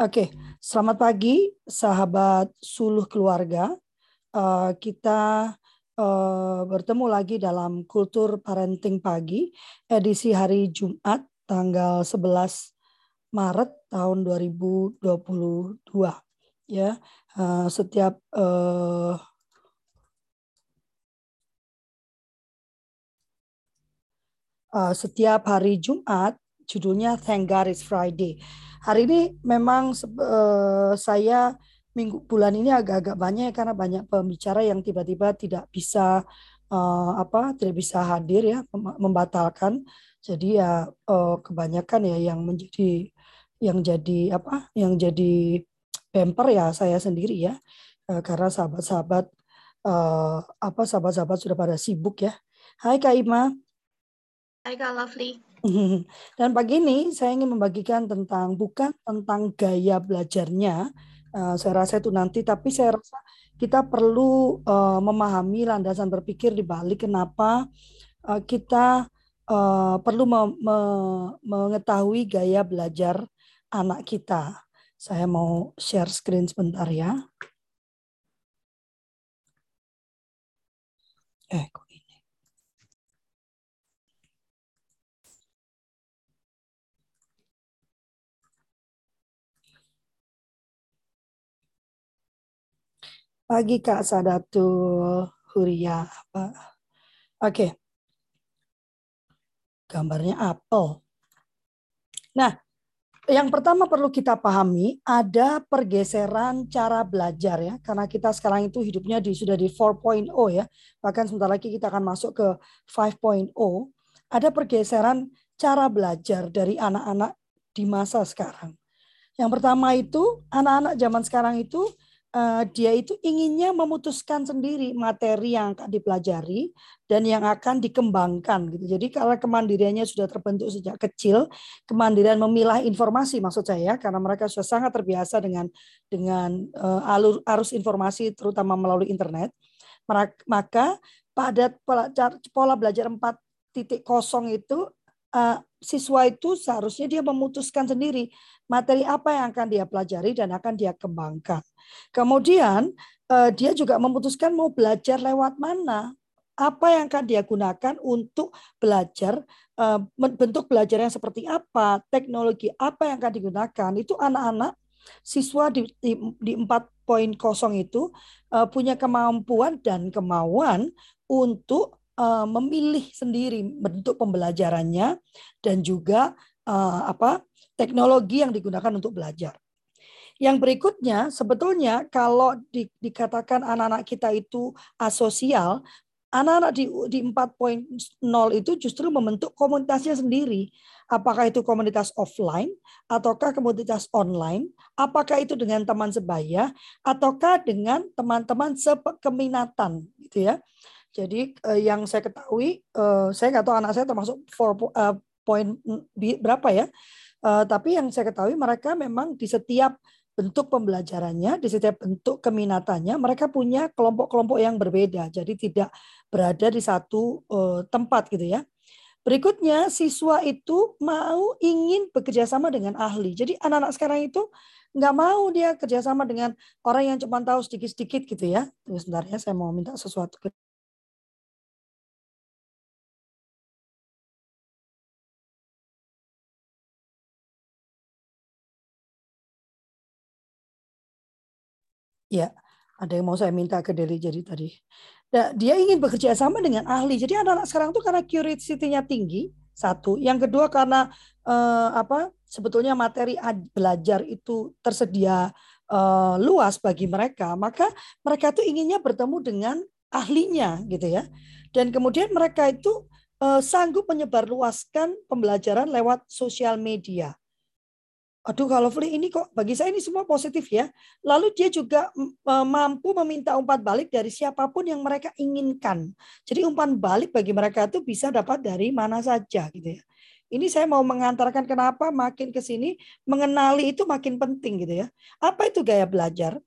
Oke, selamat pagi sahabat suluh keluarga. Uh, kita uh, bertemu lagi dalam Kultur Parenting Pagi, edisi hari Jumat tanggal 11 Maret tahun 2022. Ya, uh, setiap uh, uh, setiap hari Jumat judulnya Thank God It's Friday Hari ini memang uh, saya minggu bulan ini agak-agak banyak karena banyak pembicara yang tiba-tiba tidak bisa uh, apa tidak bisa hadir ya membatalkan. Jadi ya uh, kebanyakan ya yang menjadi yang jadi apa yang jadi bumper ya saya sendiri ya uh, karena sahabat-sahabat uh, apa sahabat-sahabat sudah pada sibuk ya. Hai Kak Ima. Hai Kak Lovely. Dan pagi ini saya ingin membagikan tentang bukan tentang gaya belajarnya, uh, saya rasa itu nanti, tapi saya rasa kita perlu uh, memahami landasan berpikir di balik kenapa uh, kita uh, perlu me me mengetahui gaya belajar anak kita. Saya mau share screen sebentar ya. Eh, Pagi Kak Sadatul Huria. Oke. Okay. Gambarnya apel. Nah, yang pertama perlu kita pahami ada pergeseran cara belajar ya karena kita sekarang itu hidupnya di sudah di 4.0 ya bahkan sebentar lagi kita akan masuk ke 5.0 ada pergeseran cara belajar dari anak-anak di masa sekarang yang pertama itu anak-anak zaman sekarang itu uh, dia itu inginnya memutuskan sendiri materi yang akan dipelajari dan yang akan dikembangkan gitu. Jadi kalau kemandiriannya sudah terbentuk sejak kecil, kemandirian memilah informasi maksud saya karena mereka sudah sangat terbiasa dengan dengan uh, alur arus informasi terutama melalui internet. Maka pada pola, pola belajar 4.0 itu uh, siswa itu seharusnya dia memutuskan sendiri materi apa yang akan dia pelajari dan akan dia kembangkan. Kemudian uh, dia juga memutuskan mau belajar lewat mana, apa yang akan dia gunakan untuk belajar uh, bentuk belajar yang seperti apa, teknologi apa yang akan digunakan. Itu anak-anak siswa di, di, di 4.0 itu uh, punya kemampuan dan kemauan untuk uh, memilih sendiri bentuk pembelajarannya dan juga uh, apa teknologi yang digunakan untuk belajar. Yang berikutnya sebetulnya kalau di, dikatakan anak-anak kita itu asosial, anak-anak di, di 4.0 itu justru membentuk komunitasnya sendiri. Apakah itu komunitas offline ataukah komunitas online? Apakah itu dengan teman sebaya ataukah dengan teman-teman sekeminatan gitu ya. Jadi eh, yang saya ketahui, eh, saya nggak tahu anak saya termasuk four uh, point berapa ya. Uh, tapi yang saya ketahui mereka memang di setiap bentuk pembelajarannya, di setiap bentuk keminatannya, mereka punya kelompok-kelompok yang berbeda. Jadi tidak berada di satu uh, tempat gitu ya. Berikutnya, siswa itu mau ingin bekerja sama dengan ahli. Jadi anak-anak sekarang itu nggak mau dia kerjasama dengan orang yang cuma tahu sedikit-sedikit gitu ya. Tunggu sebentar ya, saya mau minta sesuatu ke Ya, ada yang mau saya minta ke Deli jadi tadi. Nah, dia ingin bekerja sama dengan ahli. Jadi anak-anak sekarang tuh karena curiosity-nya tinggi, satu. Yang kedua karena eh, apa? Sebetulnya materi belajar itu tersedia eh, luas bagi mereka, maka mereka tuh inginnya bertemu dengan ahlinya gitu ya. Dan kemudian mereka itu eh, sanggup menyebarluaskan pembelajaran lewat sosial media aduh kalau Fli ini kok bagi saya ini semua positif ya. Lalu dia juga mampu meminta umpan balik dari siapa pun yang mereka inginkan. Jadi umpan balik bagi mereka itu bisa dapat dari mana saja gitu ya. Ini saya mau mengantarkan kenapa makin ke sini mengenali itu makin penting gitu ya. Apa itu gaya belajar?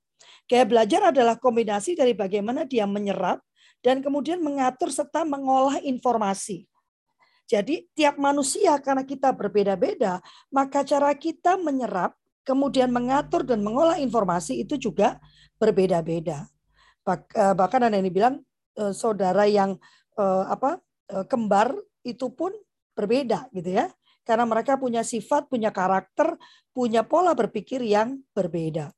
Gaya belajar adalah kombinasi dari bagaimana dia menyerap dan kemudian mengatur serta mengolah informasi. Jadi tiap manusia karena kita berbeda-beda, maka cara kita menyerap kemudian mengatur dan mengolah informasi itu juga berbeda-beda. Eh, bahkan ada yang dibilang eh, saudara yang eh, apa kembar itu pun berbeda gitu ya. Karena mereka punya sifat, punya karakter, punya pola berpikir yang berbeda.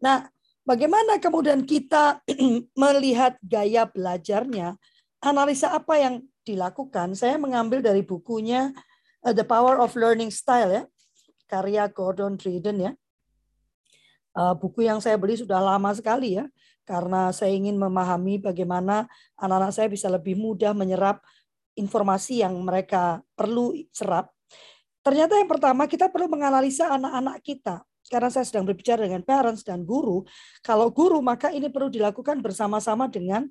Nah, bagaimana kemudian kita melihat gaya belajarnya? Analisa apa yang dilakukan? Saya mengambil dari bukunya The Power of Learning Style ya, karya Gordon Dryden ya. Buku yang saya beli sudah lama sekali ya, karena saya ingin memahami bagaimana anak-anak saya bisa lebih mudah menyerap informasi yang mereka perlu serap. Ternyata yang pertama kita perlu menganalisa anak-anak kita. Karena saya sedang berbicara dengan parents dan guru, kalau guru maka ini perlu dilakukan bersama-sama dengan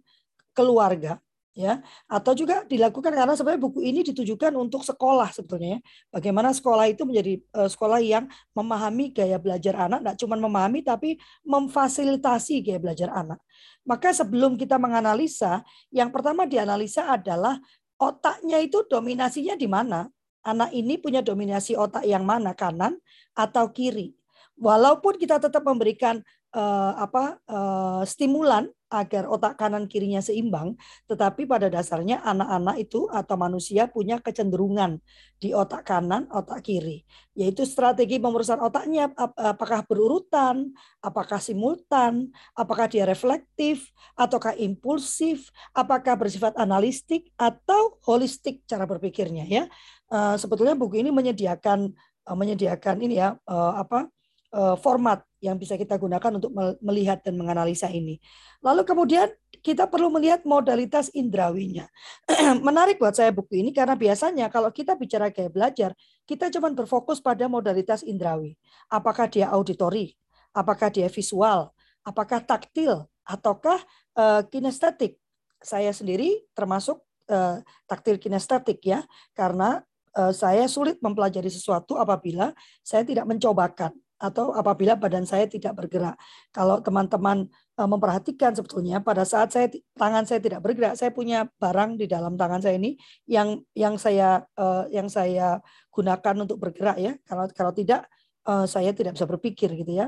keluarga ya atau juga dilakukan karena sebenarnya buku ini ditujukan untuk sekolah sebetulnya ya. bagaimana sekolah itu menjadi uh, sekolah yang memahami gaya belajar anak tidak cuma memahami tapi memfasilitasi gaya belajar anak maka sebelum kita menganalisa yang pertama dianalisa adalah otaknya itu dominasinya di mana? Anak ini punya dominasi otak yang mana, kanan atau kiri? Walaupun kita tetap memberikan uh, apa uh, stimulan agar otak kanan kirinya seimbang, tetapi pada dasarnya anak-anak itu atau manusia punya kecenderungan di otak kanan, otak kiri, yaitu strategi pemerusan otaknya apakah berurutan, apakah simultan, apakah dia reflektif, ataukah impulsif, apakah bersifat analistik atau holistik cara berpikirnya ya. Uh, sebetulnya buku ini menyediakan menyediakan ini ya apa format yang bisa kita gunakan untuk melihat dan menganalisa ini. Lalu kemudian kita perlu melihat modalitas indrawinya. Menarik buat saya buku ini karena biasanya kalau kita bicara gaya belajar, kita cuma berfokus pada modalitas indrawi. Apakah dia auditori, apakah dia visual, apakah taktil, ataukah uh, kinestetik. Saya sendiri termasuk uh, taktil kinestetik ya, karena saya sulit mempelajari sesuatu apabila saya tidak mencobakan atau apabila badan saya tidak bergerak. Kalau teman-teman eh, memperhatikan sebetulnya pada saat saya tangan saya tidak bergerak, saya punya barang di dalam tangan saya ini yang yang saya eh, yang saya gunakan untuk bergerak ya. Kalau kalau tidak eh, saya tidak bisa berpikir gitu ya.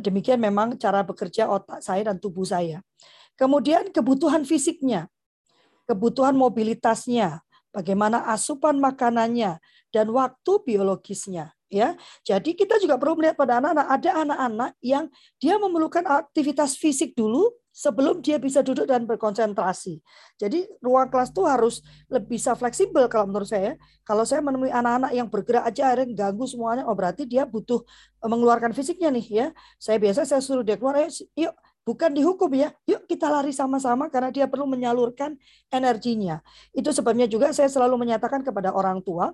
Demikian memang cara bekerja otak saya dan tubuh saya. Kemudian kebutuhan fisiknya, kebutuhan mobilitasnya, bagaimana asupan makanannya dan waktu biologisnya ya. Jadi kita juga perlu melihat pada anak-anak ada anak-anak yang dia memerlukan aktivitas fisik dulu sebelum dia bisa duduk dan berkonsentrasi. Jadi ruang kelas itu harus lebih bisa fleksibel kalau menurut saya. Kalau saya menemui anak-anak yang bergerak aja akhirnya ganggu semuanya, oh berarti dia butuh eh, mengeluarkan fisiknya nih ya. Saya biasa saya suruh dia keluar, yuk bukan dihukum ya. Yuk kita lari sama-sama karena dia perlu menyalurkan energinya. Itu sebabnya juga saya selalu menyatakan kepada orang tua,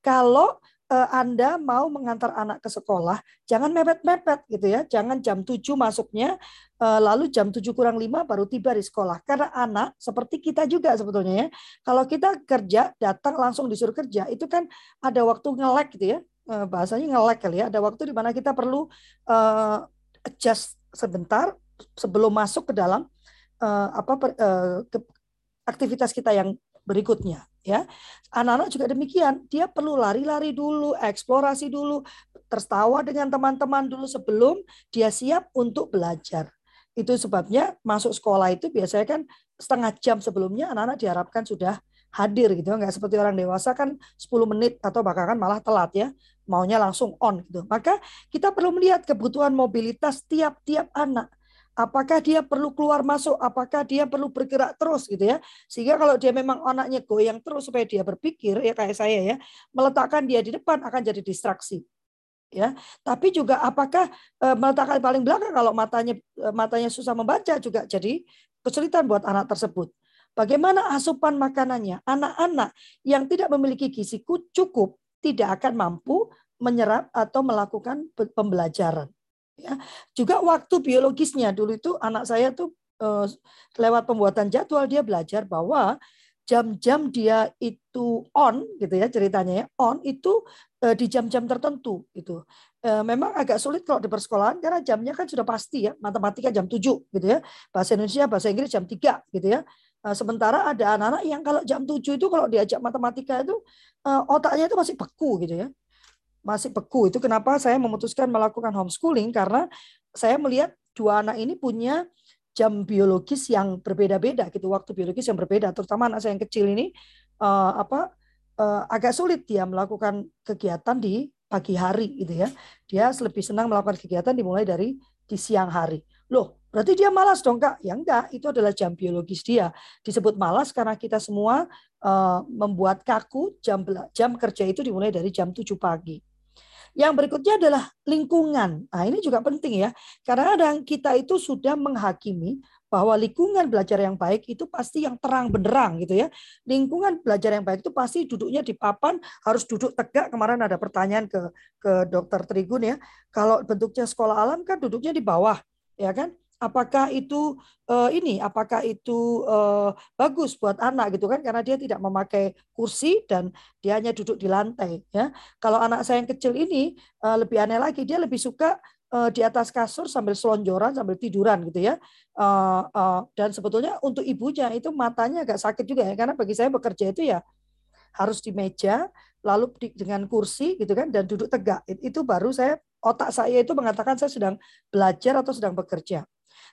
kalau Anda mau mengantar anak ke sekolah, jangan mepet-mepet gitu ya. Jangan jam 7 masuknya, eh, lalu jam 7 kurang 5 baru tiba di sekolah. Karena anak seperti kita juga sebetulnya ya. Kalau kita kerja, datang langsung disuruh kerja, itu kan ada waktu ngelek gitu ya. Eh, bahasanya ngelek kali ya. Ada waktu di mana kita perlu adjust sebentar sebelum masuk ke dalam apa aktivitas kita yang berikutnya ya. Anak-anak juga demikian, dia perlu lari-lari dulu, eksplorasi dulu, tertawa dengan teman-teman dulu sebelum dia siap untuk belajar. Itu sebabnya masuk sekolah itu biasanya kan setengah jam sebelumnya anak-anak diharapkan sudah hadir gitu nggak seperti orang dewasa kan 10 menit atau bahkan kan malah telat ya maunya langsung on gitu maka kita perlu melihat kebutuhan mobilitas tiap-tiap anak apakah dia perlu keluar masuk, apakah dia perlu bergerak terus gitu ya. Sehingga kalau dia memang anaknya goyang terus supaya dia berpikir ya kayak saya ya, meletakkan dia di depan akan jadi distraksi. Ya, tapi juga apakah e, meletakkan paling belakang kalau matanya e, matanya susah membaca juga jadi kesulitan buat anak tersebut. Bagaimana asupan makanannya? Anak-anak yang tidak memiliki gizi cukup tidak akan mampu menyerap atau melakukan pembelajaran. Ya. Juga waktu biologisnya. Dulu itu anak saya tuh uh, lewat pembuatan jadwal dia belajar bahwa jam-jam dia itu on gitu ya ceritanya ya on itu uh, di jam-jam tertentu itu uh, memang agak sulit kalau di persekolahan karena jamnya kan sudah pasti ya matematika jam 7 gitu ya. Bahasa Indonesia bahasa Inggris jam 3 gitu ya. Sementara ada anak-anak yang kalau jam 7 itu kalau diajak matematika itu otaknya itu masih beku gitu ya masih beku. Itu kenapa saya memutuskan melakukan homeschooling karena saya melihat dua anak ini punya jam biologis yang berbeda-beda gitu, waktu biologis yang berbeda. Terutama anak saya yang kecil ini uh, apa uh, agak sulit dia melakukan kegiatan di pagi hari gitu ya. Dia lebih senang melakukan kegiatan dimulai dari di siang hari. Loh, berarti dia malas dong kak? Ya enggak, itu adalah jam biologis dia. Disebut malas karena kita semua uh, membuat kaku jam jam kerja itu dimulai dari jam 7 pagi. Yang berikutnya adalah lingkungan. Nah, ini juga penting ya. Karena kadang kita itu sudah menghakimi bahwa lingkungan belajar yang baik itu pasti yang terang benderang gitu ya. Lingkungan belajar yang baik itu pasti duduknya di papan, harus duduk tegak. Kemarin ada pertanyaan ke ke dokter Trigun ya. Kalau bentuknya sekolah alam kan duduknya di bawah, ya kan? Apakah itu uh, ini apakah itu uh, bagus buat anak gitu kan? Karena dia tidak memakai kursi dan dia hanya duduk di lantai ya. Kalau anak saya yang kecil ini uh, lebih aneh lagi dia lebih suka uh, di atas kasur sambil selonjoran sambil tiduran gitu ya. Uh, uh, dan sebetulnya untuk ibunya itu matanya agak sakit juga ya karena bagi saya bekerja itu ya harus di meja lalu di, dengan kursi gitu kan dan duduk tegak. Itu baru saya otak saya itu mengatakan saya sedang belajar atau sedang bekerja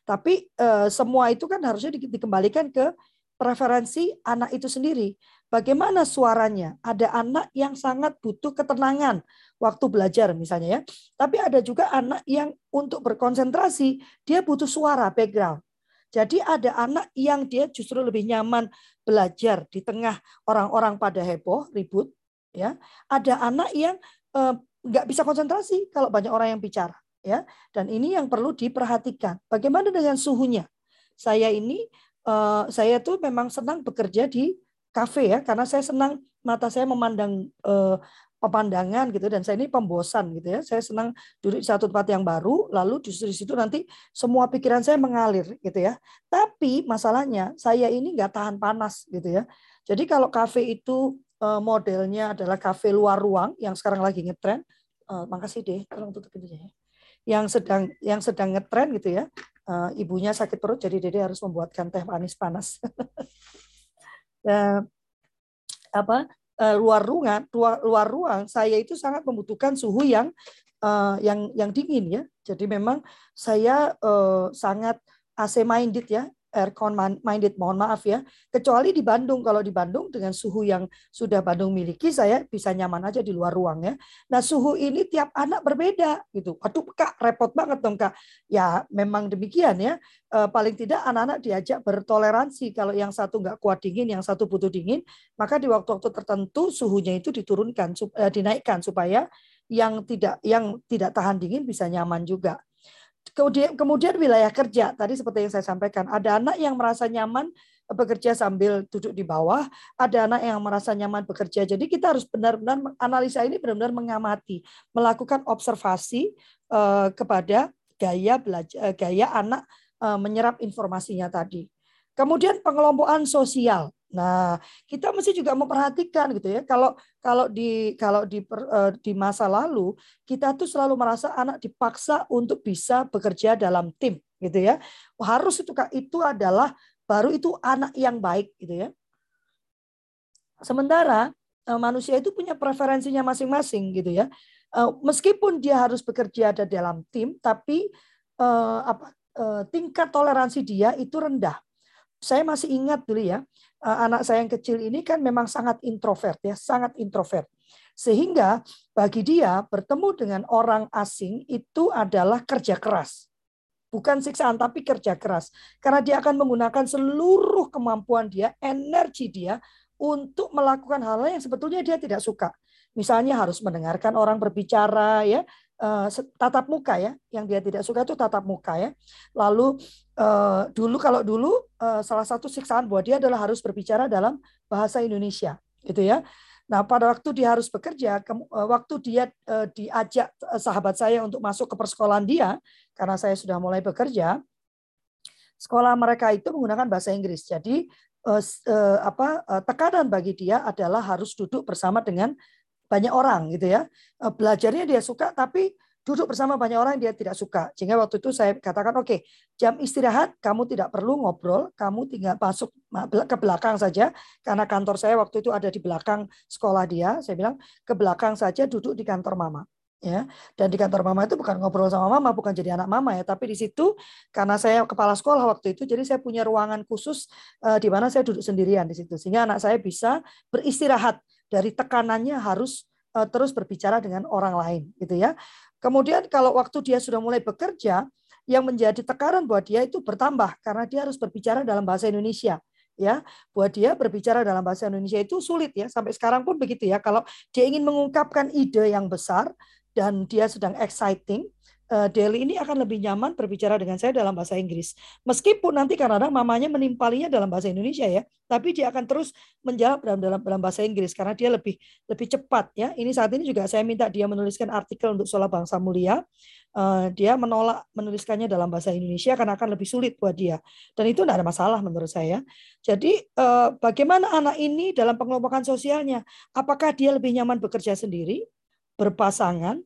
tapi eh, semua itu kan harusnya di, dikembalikan ke preferensi anak itu sendiri. Bagaimana suaranya? Ada anak yang sangat butuh ketenangan waktu belajar misalnya ya. Tapi ada juga anak yang untuk berkonsentrasi dia butuh suara background. Jadi ada anak yang dia justru lebih nyaman belajar di tengah orang-orang pada heboh, ribut, ya. Ada anak yang eh, nggak bisa konsentrasi kalau banyak orang yang bicara ya. Dan ini yang perlu diperhatikan. Bagaimana dengan suhunya? Saya ini uh, saya tuh memang senang bekerja di kafe ya karena saya senang mata saya memandang uh, pemandangan gitu dan saya ini pembosan gitu ya. Saya senang duduk di satu tempat yang baru lalu justru di situ nanti semua pikiran saya mengalir gitu ya. Tapi masalahnya saya ini nggak tahan panas gitu ya. Jadi kalau kafe itu uh, modelnya adalah kafe luar ruang yang sekarang lagi ngetren, uh, makasih deh, tolong tutup pintunya ya yang sedang yang sedang ngetren gitu ya. Uh, ibunya sakit perut jadi Dede harus membuatkan teh manis panas. uh, apa uh, luar ruangan luar, luar ruang saya itu sangat membutuhkan suhu yang uh, yang yang dingin ya. Jadi memang saya uh, sangat AC minded ya aircon minded mohon maaf ya. Kecuali di Bandung kalau di Bandung dengan suhu yang sudah Bandung miliki saya bisa nyaman aja di luar ruang ya. Nah suhu ini tiap anak berbeda gitu. Aduh kak repot banget dong kak. Ya memang demikian ya. E, paling tidak anak-anak diajak bertoleransi. Kalau yang satu nggak kuat dingin yang satu butuh dingin maka di waktu-waktu tertentu suhunya itu diturunkan eh, dinaikkan supaya yang tidak yang tidak tahan dingin bisa nyaman juga Kemudian, kemudian wilayah kerja tadi seperti yang saya sampaikan, ada anak yang merasa nyaman bekerja sambil duduk di bawah, ada anak yang merasa nyaman bekerja. Jadi kita harus benar-benar analisa ini benar-benar mengamati, melakukan observasi uh, kepada gaya belajar, uh, gaya anak uh, menyerap informasinya tadi. Kemudian pengelompokan sosial. Nah, kita mesti juga memperhatikan gitu ya. Kalau kalau di kalau di uh, di masa lalu kita tuh selalu merasa anak dipaksa untuk bisa bekerja dalam tim gitu ya. Harus itu itu adalah baru itu anak yang baik gitu ya. Sementara uh, manusia itu punya preferensinya masing-masing gitu ya. Uh, meskipun dia harus bekerja ada dalam tim, tapi apa tingkat toleransi dia itu rendah saya masih ingat dulu ya, eh, anak saya yang kecil ini kan memang sangat introvert ya, sangat introvert. Sehingga bagi dia bertemu dengan orang asing itu adalah kerja keras. Bukan siksaan tapi kerja keras. Karena dia akan menggunakan seluruh kemampuan dia, energi dia untuk melakukan hal hal yang sebetulnya dia tidak suka. Misalnya harus mendengarkan orang berbicara ya, uh, tatap muka ya, yang dia tidak suka itu tatap muka ya. Lalu uh, dulu kalau dulu uh, salah satu siksaan buat dia adalah harus berbicara dalam bahasa Indonesia, gitu ya. Nah, pada waktu dia harus bekerja, waktu dia diajak sahabat saya untuk masuk ke persekolahan dia, karena saya sudah mulai bekerja, sekolah mereka itu menggunakan bahasa Inggris. Jadi apa tekanan bagi dia adalah harus duduk bersama dengan banyak orang gitu ya. Eh, belajarnya dia suka tapi duduk bersama banyak orang dia tidak suka. Sehingga waktu itu saya katakan, oke, okay, jam istirahat kamu tidak perlu ngobrol, kamu tinggal masuk ke belakang saja, karena kantor saya waktu itu ada di belakang sekolah dia. Saya bilang, ke belakang saja duduk di kantor mama ya dan di kantor mama itu bukan ngobrol sama mama bukan jadi anak mama ya tapi di situ karena saya kepala sekolah waktu itu jadi saya punya ruangan khusus uh, di mana saya duduk sendirian di situ sehingga anak saya bisa beristirahat dari tekanannya harus uh, terus berbicara dengan orang lain gitu ya. Kemudian kalau waktu dia sudah mulai bekerja yang menjadi tekanan buat dia itu bertambah karena dia harus berbicara dalam bahasa Indonesia ya. Buat dia berbicara dalam bahasa Indonesia itu sulit ya. Sampai sekarang pun begitu ya. Kalau dia ingin mengungkapkan ide yang besar dan dia sedang exciting, uh, Deli ini akan lebih nyaman berbicara dengan saya dalam bahasa Inggris. Meskipun nanti kadang-kadang mamanya menimpalinya dalam bahasa Indonesia ya, tapi dia akan terus menjawab dalam dalam dalam bahasa Inggris karena dia lebih lebih cepat ya. Ini saat ini juga saya minta dia menuliskan artikel untuk Sola Bangsa Mulia. Uh, dia menolak menuliskannya dalam bahasa Indonesia karena akan lebih sulit buat dia. Dan itu tidak ada masalah menurut saya. Jadi uh, bagaimana anak ini dalam pengelompokan sosialnya? Apakah dia lebih nyaman bekerja sendiri berpasangan,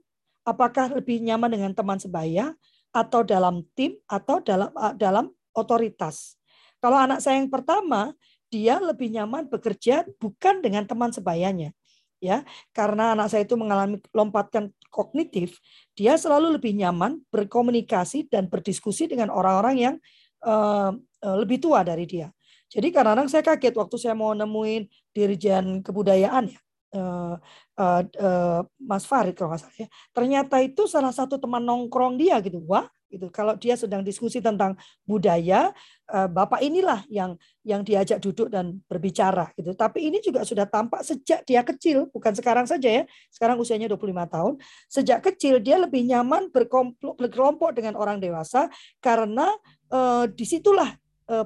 apakah lebih nyaman dengan teman sebaya atau dalam tim atau dalam dalam otoritas. Kalau anak saya yang pertama, dia lebih nyaman bekerja bukan dengan teman sebayanya. Ya, karena anak saya itu mengalami lompatan kognitif, dia selalu lebih nyaman berkomunikasi dan berdiskusi dengan orang-orang yang uh, lebih tua dari dia. Jadi kadang-kadang saya kaget waktu saya mau nemuin dirijen kebudayaan ya, uh, uh, uh, Mas Farid kalau nggak salah ya. Ternyata itu salah satu teman nongkrong dia gitu. Wah, gitu. Kalau dia sedang diskusi tentang budaya, Bapak inilah yang yang diajak duduk dan berbicara gitu. Tapi ini juga sudah tampak sejak dia kecil, bukan sekarang saja ya. Sekarang usianya 25 tahun. Sejak kecil dia lebih nyaman berkelompok dengan orang dewasa karena uh, di situlah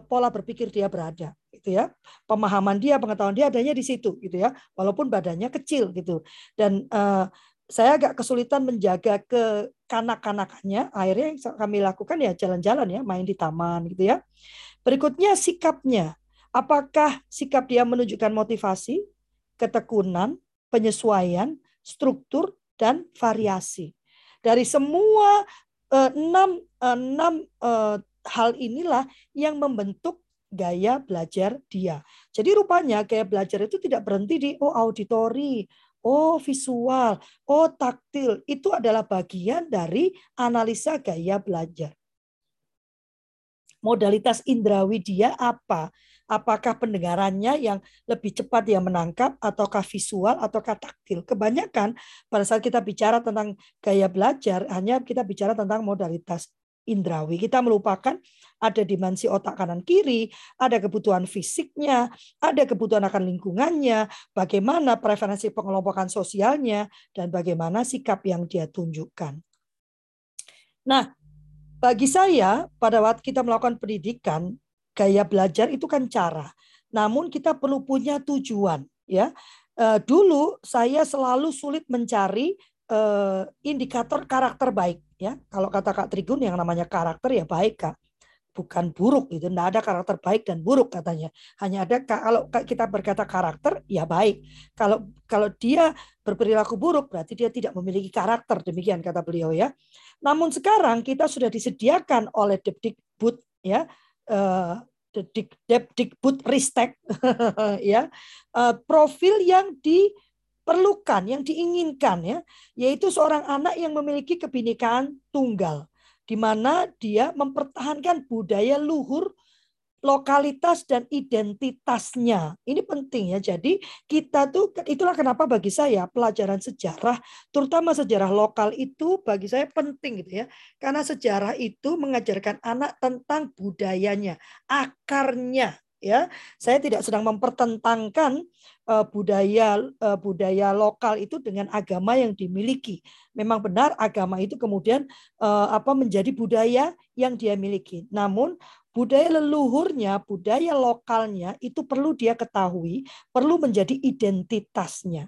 pola berpikir dia berada gitu ya. Pemahaman dia, pengetahuan dia adanya di situ gitu ya. Walaupun badannya kecil gitu. Dan uh, saya agak kesulitan menjaga ke kanak-kanakannya. Akhirnya yang kami lakukan ya jalan-jalan ya, main di taman gitu ya. Berikutnya sikapnya. Apakah sikap dia menunjukkan motivasi, ketekunan, penyesuaian, struktur, dan variasi. Dari semua uh, enam, enam uh, hal inilah yang membentuk gaya belajar dia. Jadi rupanya gaya belajar itu tidak berhenti di oh auditori, oh visual, oh taktil. Itu adalah bagian dari analisa gaya belajar. Modalitas indrawi dia apa? Apakah pendengarannya yang lebih cepat dia menangkap ataukah visual ataukah taktil? Kebanyakan pada saat kita bicara tentang gaya belajar hanya kita bicara tentang modalitas indrawi. Kita melupakan ada dimensi otak kanan kiri, ada kebutuhan fisiknya, ada kebutuhan akan lingkungannya, bagaimana preferensi pengelompokan sosialnya, dan bagaimana sikap yang dia tunjukkan. Nah, bagi saya pada waktu kita melakukan pendidikan, gaya belajar itu kan cara. Namun kita perlu punya tujuan, ya. Eh, dulu saya selalu sulit mencari eh, indikator karakter baik ya kalau kata Kak Trigun yang namanya karakter ya baik Kak. Bukan buruk itu tidak ada karakter baik dan buruk katanya. Hanya ada kalau kita berkata karakter ya baik. Kalau kalau dia berperilaku buruk berarti dia tidak memiliki karakter demikian kata beliau ya. Namun sekarang kita sudah disediakan oleh Depdikbud ya uh, Depdikbud Ristek ya uh, profil yang di perlukan, yang diinginkan ya, yaitu seorang anak yang memiliki kebinekaan tunggal di mana dia mempertahankan budaya luhur lokalitas dan identitasnya. Ini penting ya. Jadi kita tuh itulah kenapa bagi saya pelajaran sejarah, terutama sejarah lokal itu bagi saya penting gitu ya. Karena sejarah itu mengajarkan anak tentang budayanya, akarnya ya. Saya tidak sedang mempertentangkan uh, budaya uh, budaya lokal itu dengan agama yang dimiliki. Memang benar agama itu kemudian uh, apa menjadi budaya yang dia miliki. Namun budaya leluhurnya, budaya lokalnya itu perlu dia ketahui, perlu menjadi identitasnya.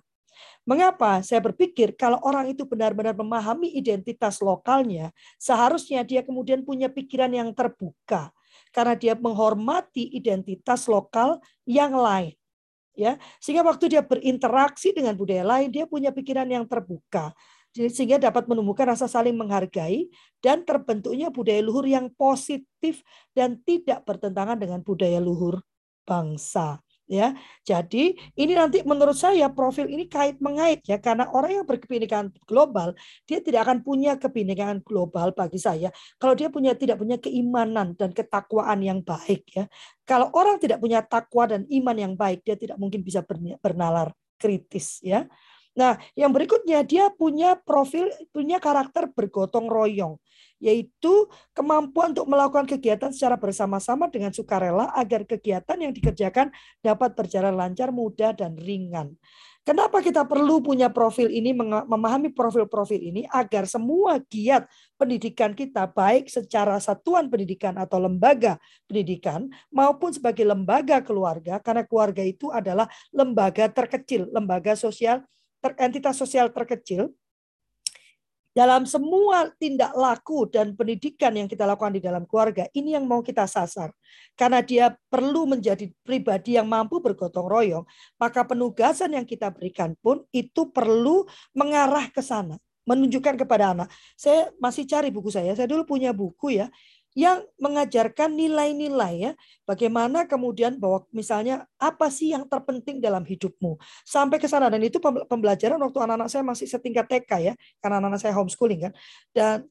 Mengapa? Saya berpikir kalau orang itu benar-benar memahami identitas lokalnya, seharusnya dia kemudian punya pikiran yang terbuka karena dia menghormati identitas lokal yang lain. Ya, sehingga waktu dia berinteraksi dengan budaya lain, dia punya pikiran yang terbuka. sehingga dapat menumbuhkan rasa saling menghargai dan terbentuknya budaya luhur yang positif dan tidak bertentangan dengan budaya luhur bangsa ya. Jadi ini nanti menurut saya profil ini kait mengait ya karena orang yang berkebinekaan global dia tidak akan punya kebinekaan global bagi saya kalau dia punya tidak punya keimanan dan ketakwaan yang baik ya. Kalau orang tidak punya takwa dan iman yang baik dia tidak mungkin bisa bernalar kritis ya. Nah, yang berikutnya dia punya profil punya karakter bergotong royong yaitu kemampuan untuk melakukan kegiatan secara bersama-sama dengan sukarela agar kegiatan yang dikerjakan dapat berjalan lancar, mudah, dan ringan. Kenapa kita perlu punya profil ini, memahami profil-profil ini agar semua giat pendidikan kita baik secara satuan pendidikan atau lembaga pendidikan maupun sebagai lembaga keluarga karena keluarga itu adalah lembaga terkecil, lembaga sosial, entitas sosial terkecil dalam semua tindak laku dan pendidikan yang kita lakukan di dalam keluarga, ini yang mau kita sasar. Karena dia perlu menjadi pribadi yang mampu bergotong royong, maka penugasan yang kita berikan pun itu perlu mengarah ke sana menunjukkan kepada anak. Saya masih cari buku saya. Saya dulu punya buku ya yang mengajarkan nilai-nilai ya. Bagaimana kemudian bahwa misalnya apa sih yang terpenting dalam hidupmu. Sampai ke sana dan itu pembelajaran waktu anak-anak saya masih setingkat TK ya. Karena anak-anak saya homeschooling kan. Dan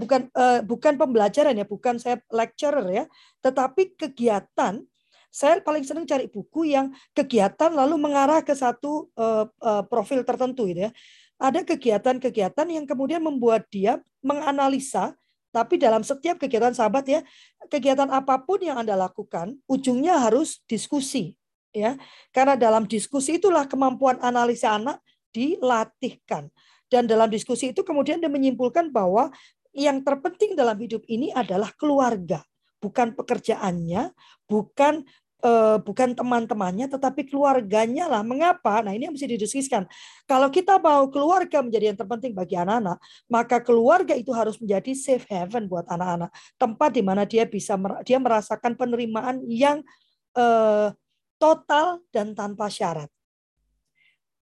bukan uh, bukan pembelajaran ya, bukan saya lecturer ya, tetapi kegiatan saya paling senang cari buku yang kegiatan lalu mengarah ke satu uh, uh, profil tertentu gitu ya. Ada kegiatan-kegiatan yang kemudian membuat dia menganalisa tapi dalam setiap kegiatan sahabat ya, kegiatan apa pun yang Anda lakukan, ujungnya harus diskusi. ya Karena dalam diskusi itulah kemampuan analisa anak dilatihkan. Dan dalam diskusi itu kemudian dia menyimpulkan bahwa yang terpenting dalam hidup ini adalah keluarga, bukan pekerjaannya, bukan uh, bukan teman-temannya tetapi keluarganya lah. Mengapa? Nah, ini yang mesti didiskusikan. Kalau kita mau keluarga menjadi yang terpenting bagi anak-anak, maka keluarga itu harus menjadi safe haven buat anak-anak. Tempat di mana dia bisa dia merasakan penerimaan yang uh, total dan tanpa syarat.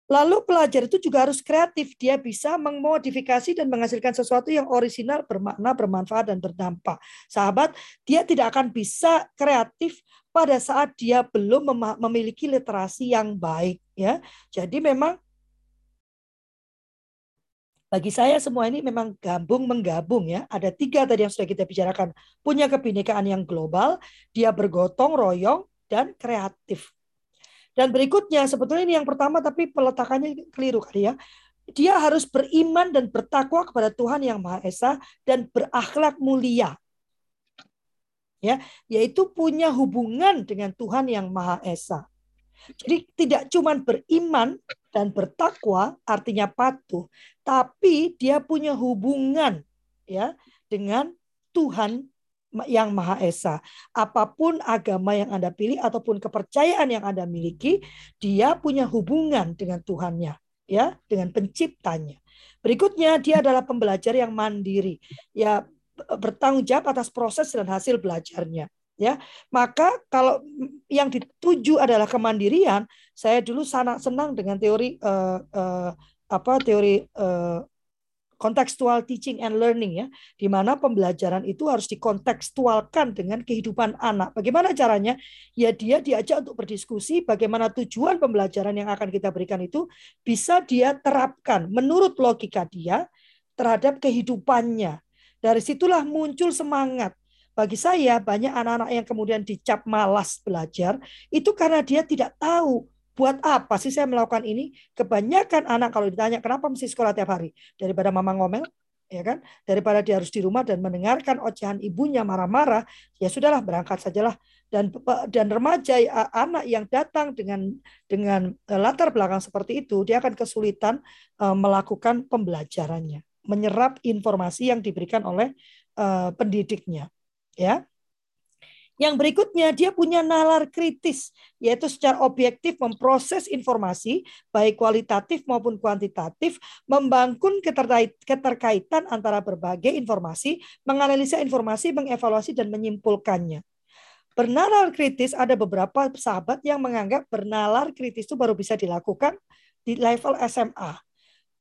Lalu pelajar itu juga harus kreatif. Dia bisa memodifikasi dan menghasilkan sesuatu yang orisinal, bermakna, bermanfaat, dan berdampak. Sahabat, dia tidak akan bisa kreatif pada saat dia belum memiliki literasi yang baik. ya. Jadi memang bagi saya semua ini memang gabung menggabung ya. Ada tiga tadi yang sudah kita bicarakan. Punya kebinekaan yang global, dia bergotong royong, dan kreatif. Dan berikutnya sebetulnya ini yang pertama tapi peletakannya keliru kali ya. Dia harus beriman dan bertakwa kepada Tuhan yang Maha Esa dan berakhlak mulia. Ya, yaitu punya hubungan dengan Tuhan yang Maha Esa. Jadi tidak cuma beriman dan bertakwa artinya patuh, tapi dia punya hubungan ya dengan Tuhan yang Maha Esa. Apa pun agama yang Anda pilih ataupun kepercayaan yang Anda miliki, dia punya hubungan dengan Tuhannya, ya, dengan penciptanya. Berikutnya, dia adalah pembelajar yang mandiri, ya bertanggung jawab atas proses dan hasil belajarnya. Ya, maka kalau yang dituju adalah kemandirian, saya dulu sangat senang dengan teori uh, uh, apa teori uh, contextual teaching and learning ya, di mana pembelajaran itu harus dikontekstualkan dengan kehidupan anak. Bagaimana caranya? Ya dia diajak untuk berdiskusi bagaimana tujuan pembelajaran yang akan kita berikan itu bisa dia terapkan menurut logika dia terhadap kehidupannya. Dari situlah muncul semangat. Bagi saya banyak anak-anak yang kemudian dicap malas belajar itu karena dia tidak tahu buat apa sih saya melakukan ini? Kebanyakan anak kalau ditanya kenapa mesti sekolah tiap hari daripada mama ngomel, ya kan? Daripada dia harus di rumah dan mendengarkan ocehan ibunya marah-marah, ya sudahlah berangkat sajalah. Dan dan remaja anak yang datang dengan dengan e, latar belakang seperti itu, dia akan kesulitan uh, melakukan pembelajarannya, menyerap informasi yang diberikan oleh uh, pendidiknya, ya. Yang berikutnya dia punya nalar kritis, yaitu secara objektif memproses informasi, baik kualitatif maupun kuantitatif, membangun keterkaitan antara berbagai informasi, menganalisa informasi, mengevaluasi, dan menyimpulkannya. Bernalar kritis ada beberapa sahabat yang menganggap bernalar kritis itu baru bisa dilakukan di level SMA.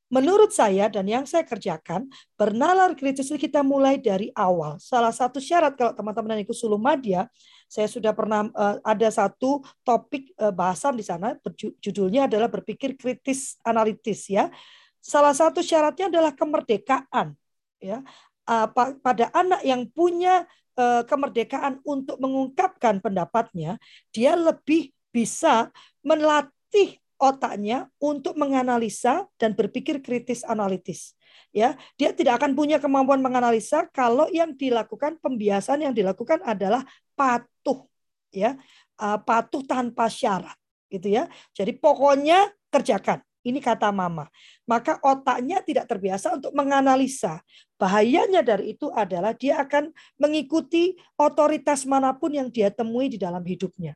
Menurut saya dan yang saya kerjakan, bernalar kritis kita mulai dari awal. Salah satu syarat kalau teman-teman yang ikut Suluh Madya, saya sudah pernah uh, ada satu topik uh, bahasan di sana, judulnya adalah berpikir kritis analitis ya. Salah satu syaratnya adalah kemerdekaan ya. Uh, pada anak yang punya uh, kemerdekaan untuk mengungkapkan pendapatnya, dia lebih bisa melatih otaknya untuk menganalisa dan berpikir kritis analitis. Ya, dia tidak akan punya kemampuan menganalisa kalau yang dilakukan pembiasan yang dilakukan adalah patuh, ya, uh, patuh tanpa syarat, gitu ya. Jadi pokoknya kerjakan. Ini kata mama. Maka otaknya tidak terbiasa untuk menganalisa. Bahayanya dari itu adalah dia akan mengikuti otoritas mana pun yang dia temui di dalam hidupnya.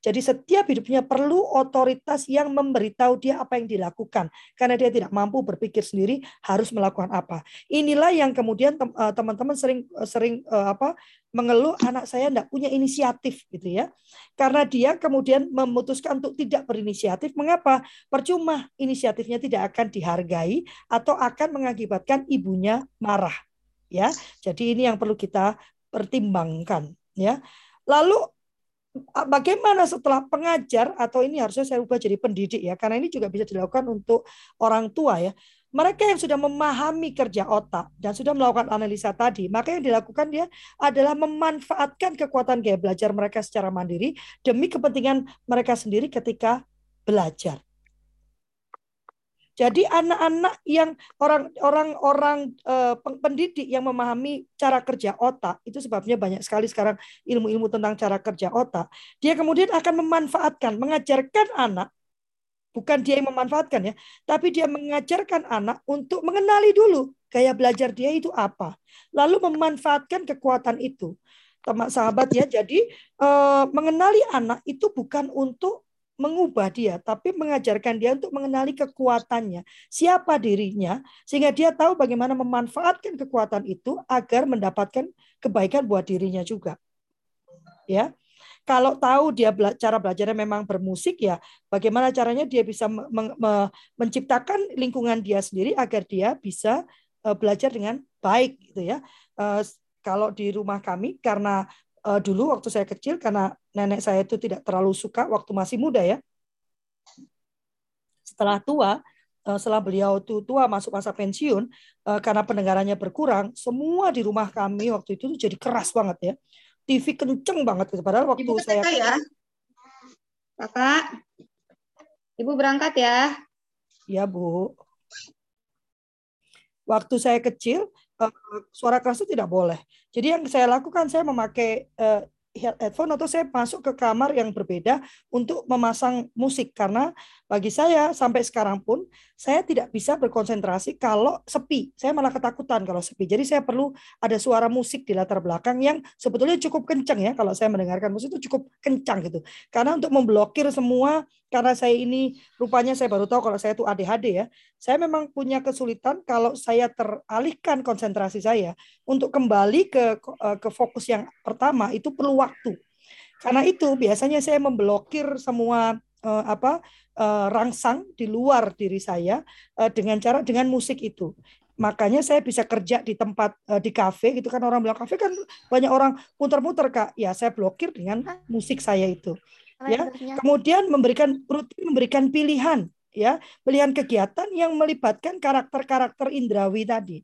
Jadi setiap hidupnya perlu otoritas yang memberitahu dia apa yang dilakukan. Karena dia tidak mampu berpikir sendiri harus melakukan apa. Inilah yang kemudian eh, teman-teman sering eh, sering eh, apa mengeluh anak saya tidak punya inisiatif gitu ya. Karena dia kemudian memutuskan untuk tidak berinisiatif. Mengapa? Percuma inisiatifnya tidak akan dihargai atau akan mengakibatkan ibunya marah. Ya, jadi ini yang perlu kita pertimbangkan. Ya, lalu bagaimana setelah pengajar atau ini harusnya saya ubah jadi pendidik ya karena ini juga bisa dilakukan untuk orang tua ya. Mereka yang sudah memahami kerja otak dan sudah melakukan analisa tadi maka yang dilakukan dia adalah memanfaatkan kekuatan gaya belajar mereka secara mandiri demi kepentingan mereka sendiri ketika belajar jadi anak-anak yang orang-orang orang uh, pendidik yang memahami cara kerja otak itu sebabnya banyak sekali sekarang ilmu-ilmu tentang cara kerja otak. Dia kemudian akan memanfaatkan, mengajarkan anak bukan dia yang memanfaatkan ya, tapi dia mengajarkan anak untuk mengenali dulu gaya belajar dia itu apa, lalu memanfaatkan kekuatan itu, teman sahabat ya. Jadi eh, mengenali anak itu bukan untuk mengubah dia, tapi mengajarkan dia untuk mengenali kekuatannya, siapa dirinya, sehingga dia tahu bagaimana memanfaatkan kekuatan itu agar mendapatkan kebaikan buat dirinya juga. Ya, kalau tahu dia bela cara belajarnya memang bermusik ya, bagaimana caranya dia bisa me me menciptakan lingkungan dia sendiri agar dia bisa uh, belajar dengan baik gitu ya. Uh, kalau di rumah kami karena uh, dulu waktu saya kecil karena nenek saya itu tidak terlalu suka waktu masih muda ya. Setelah tua, uh, setelah beliau itu tua masuk masa pensiun uh, karena pendengarannya berkurang, semua di rumah kami waktu itu jadi keras banget ya. TV kenceng banget gitu. Padahal waktu Ibu saya ya. Kakak, Ibu berangkat ya. Ya, Bu. Waktu saya kecil, uh, suara keras itu tidak boleh. Jadi yang saya lakukan saya memakai headphone atau saya masuk ke kamar yang berbeda untuk memasang musik karena bagi saya sampai sekarang pun saya tidak bisa berkonsentrasi kalau sepi. Saya malah ketakutan kalau sepi. Jadi saya perlu ada suara musik di latar belakang yang sebetulnya cukup kencang ya kalau saya mendengarkan musik itu cukup kencang gitu. Karena untuk memblokir semua karena saya ini rupanya saya baru tahu kalau saya itu ADHD ya. Saya memang punya kesulitan kalau saya teralihkan konsentrasi saya untuk kembali ke ke fokus yang pertama itu perlu waktu. Karena itu biasanya saya memblokir semua uh, apa uh, rangsang di luar diri saya uh, dengan cara dengan musik itu. Makanya saya bisa kerja di tempat uh, di kafe gitu kan orang bilang kafe kan banyak orang muter-muter Kak. Ya saya blokir dengan musik saya itu ya kemudian memberikan rutin memberikan pilihan ya pilihan kegiatan yang melibatkan karakter-karakter indrawi tadi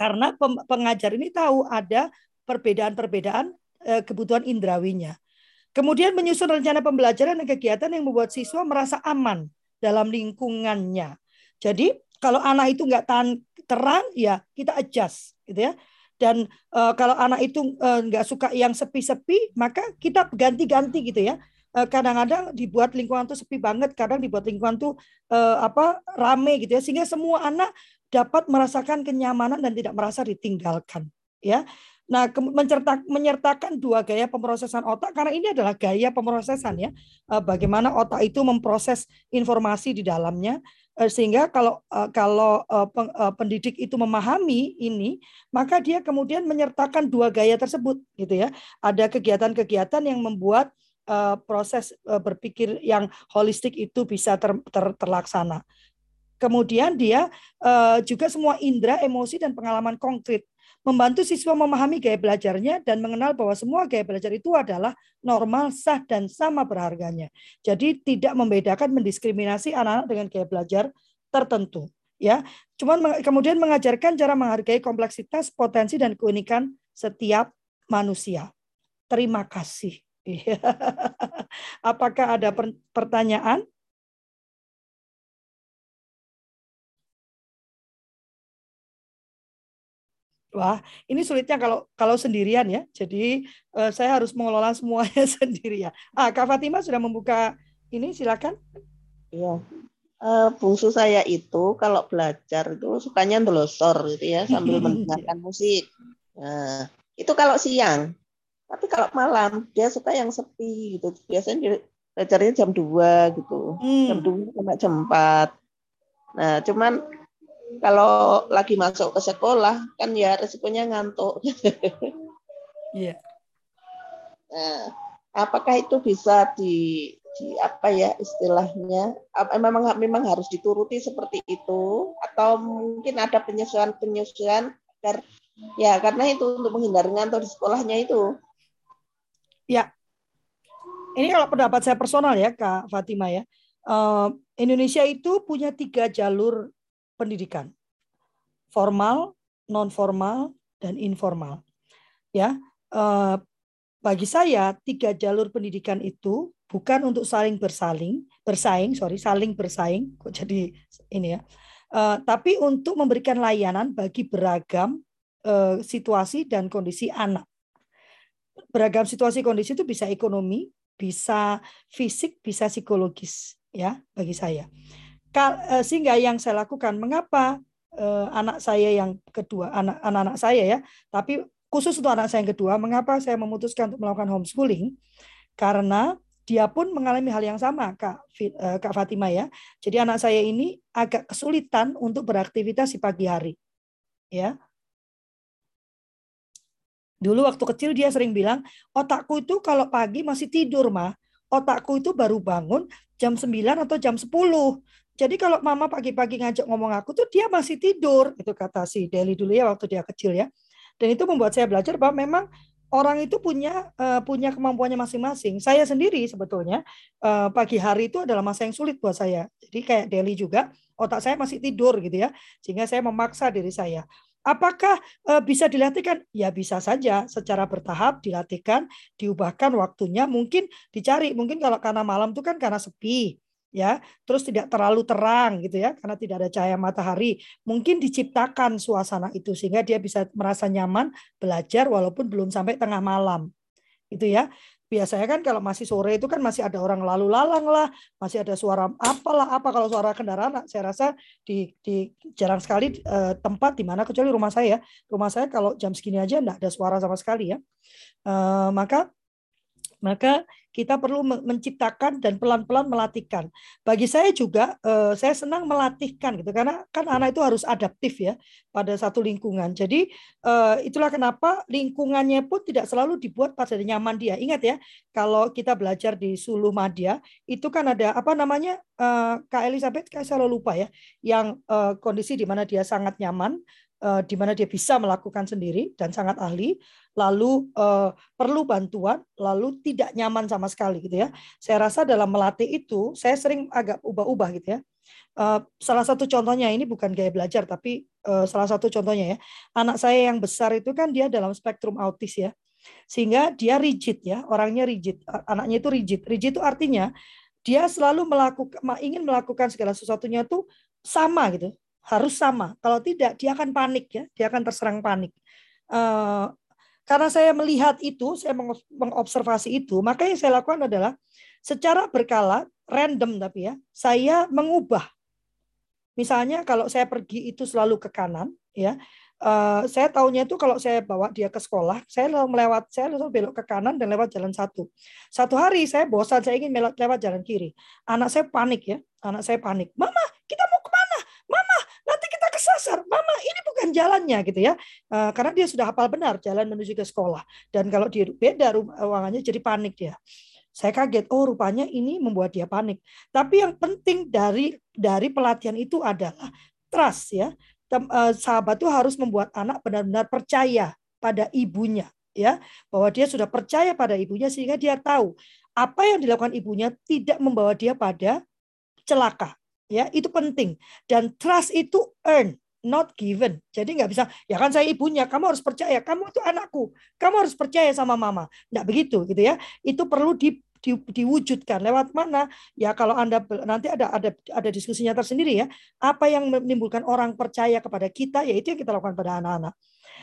karena pengajar ini tahu ada perbedaan-perbedaan kebutuhan indrawinya. Kemudian menyusun rencana pembelajaran dan kegiatan yang membuat siswa merasa aman dalam lingkungannya. Jadi kalau anak itu nggak terang ya kita adjust gitu ya. Dan uh, kalau anak itu uh, nggak suka yang sepi-sepi maka kita ganti-ganti gitu ya. Kadang-kadang dibuat lingkungan tuh sepi banget kadang dibuat lingkungan tuh uh, apa rame gitu ya. Sehingga semua anak dapat merasakan kenyamanan dan tidak merasa ditinggalkan ya Nah, mencertak, menyertakan dua gaya pemrosesan otak karena ini adalah gaya pemrosesan ya. Bagaimana otak itu memproses informasi di dalamnya Eh, sehingga kalau eh, kalau eh, pendidik itu memahami ini maka dia kemudian menyertakan dua gaya tersebut gitu ya. Ada kegiatan-kegiatan yang membuat proses berpikir yang holistik itu bisa ter, ter, terlaksana. Kemudian dia juga semua indera, emosi dan pengalaman konkret membantu siswa memahami gaya belajarnya dan mengenal bahwa semua gaya belajar itu adalah normal, sah dan sama berharganya. Jadi tidak membedakan mendiskriminasi anak-anak dengan gaya belajar tertentu ya. Cuman kemudian mengajarkan cara menghargai kompleksitas, potensi dan keunikan setiap manusia. Terima kasih. Apakah ada pertanyaan? Wah, ini sulitnya kalau kalau sendirian ya. Jadi uh, saya harus mengelola semuanya sendirian. Ah, Kak Fatima sudah membuka ini, silakan. Iya. Uh, bungsu saya itu kalau belajar itu sukanya ndelosor gitu ya sambil mendengarkan musik. Nah, itu kalau siang. Tapi kalau malam dia suka yang sepi gitu. Biasanya belajarnya jam 2 gitu. Hmm. Jam 2 sampai jam 4. Nah, cuman kalau lagi masuk ke sekolah kan ya resikonya ngantuk. Iya. yeah. Nah, apakah itu bisa di, di apa ya istilahnya? Apa, memang memang harus dituruti seperti itu atau mungkin ada penyesuaian-penyesuaian agar ya karena itu untuk menghindari ngantuk di sekolahnya itu. Ya. Ini kalau pendapat saya personal ya Kak Fatima ya. Uh, Indonesia itu punya tiga jalur pendidikan. Formal, non formal, dan informal. Ya, eh, bagi saya tiga jalur pendidikan itu bukan untuk saling bersaling, bersaing, sorry, saling bersaing, kok jadi ini ya, eh, tapi untuk memberikan layanan bagi beragam eh, situasi dan kondisi anak. Beragam situasi kondisi itu bisa ekonomi, bisa fisik, bisa psikologis, ya bagi saya. Eh, sehingga yang saya lakukan mengapa uh, anak saya yang kedua anak anak saya ya tapi khusus untuk anak saya yang kedua mengapa saya memutuskan untuk melakukan homeschooling? Karena dia pun mengalami hal yang sama kak uh, kak Fatima ya. Jadi anak saya ini agak kesulitan untuk beraktivitas di pagi hari ya. Dulu waktu kecil dia sering bilang otakku itu kalau pagi masih tidur mah otakku itu baru bangun jam 9 atau jam 10 jadi kalau mama pagi-pagi ngajak ngomong aku tuh dia masih tidur, itu kata si Deli dulu ya waktu dia kecil ya. Dan itu membuat saya belajar bahwa memang orang itu punya uh, punya kemampuannya masing-masing. Saya sendiri sebetulnya uh, pagi hari itu adalah masa yang sulit buat saya. Jadi kayak Deli juga otak saya masih tidur gitu ya, sehingga saya memaksa diri saya. Apakah uh, bisa dilatihkan? Ya bisa saja, secara bertahap dilatihkan, diubahkan waktunya, mungkin dicari. Mungkin kalau karena malam itu kan karena sepi, ya. Terus tidak terlalu terang gitu ya karena tidak ada cahaya matahari. Mungkin diciptakan suasana itu sehingga dia bisa merasa nyaman belajar walaupun belum sampai tengah malam itu ya. Biasanya kan kalau masih sore itu kan masih ada orang lalu lalang lah masih ada suara apalah apa kalau suara kendaraan saya rasa di, di jarang sekali eh, tempat di mana kecuali rumah saya. Rumah saya kalau jam segini aja enggak ada suara sama sekali ya. Eh, maka maka kita perlu menciptakan dan pelan-pelan melatihkan. Bagi saya juga, eh, saya senang melatihkan gitu karena kan anak itu harus adaptif ya pada satu lingkungan. Jadi eh, itulah kenapa lingkungannya pun tidak selalu dibuat pada nyaman dia. Ingat ya, kalau kita belajar di Sulu Madya itu kan ada apa namanya eh, Kak Elizabeth, saya selalu lupa ya, yang kondisi di mana dia sangat nyaman, di mana dia bisa melakukan sendiri dan sangat ahli lalu uh, perlu bantuan, lalu tidak nyaman sama sekali gitu ya. Saya rasa dalam melatih itu saya sering agak ubah-ubah gitu ya. Uh, salah satu contohnya ini bukan gaya belajar tapi uh, salah satu contohnya ya. Anak saya yang besar itu kan dia dalam spektrum autis ya. Sehingga dia rigid ya, orangnya rigid. Anaknya itu rigid. Rigid itu artinya dia selalu melakukan ingin melakukan segala sesuatunya itu sama gitu harus sama kalau tidak dia akan panik ya dia akan terserang panik uh, karena saya melihat itu, saya mengobservasi itu, maka yang saya lakukan adalah secara berkala, random tapi ya, saya mengubah. Misalnya kalau saya pergi itu selalu ke kanan, ya, uh, saya tahunya itu kalau saya bawa dia ke sekolah, saya lalu melewat, saya lalu belok ke kanan dan lewat jalan satu. Satu hari saya bosan, saya ingin lewat jalan kiri. Anak saya panik ya, anak saya panik. Mama, kita mau ke mana? Mama, nanti kesasar. Mama, ini bukan jalannya gitu ya. Uh, karena dia sudah hafal benar jalan menuju ke sekolah. Dan kalau dia beda ruangannya jadi panik dia. Saya kaget, oh rupanya ini membuat dia panik. Tapi yang penting dari dari pelatihan itu adalah trust ya. Eh, sahabat itu harus membuat anak benar-benar percaya pada ibunya ya, bahwa dia sudah percaya pada ibunya sehingga dia tahu apa yang dilakukan ibunya tidak membawa dia pada celaka. Ya, itu penting. Dan trust itu earn, not given. Jadi nggak bisa, ya kan saya ibunya, kamu harus percaya, kamu itu anakku, kamu harus percaya sama mama. Nggak begitu gitu ya. Itu perlu di di, diwujudkan lewat mana ya kalau anda nanti ada ada ada diskusinya tersendiri ya apa yang menimbulkan orang percaya kepada kita ya itu yang kita lakukan pada anak-anak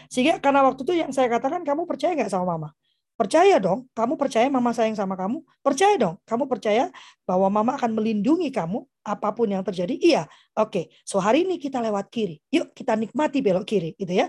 sehingga karena waktu itu yang saya katakan kamu percaya nggak sama mama Percaya dong, kamu percaya mama sayang sama kamu? Percaya dong, kamu percaya bahwa mama akan melindungi kamu apa pun yang terjadi? Iya. Oke, okay. so hari ini kita lewat kiri. Yuk kita nikmati belok kiri gitu ya.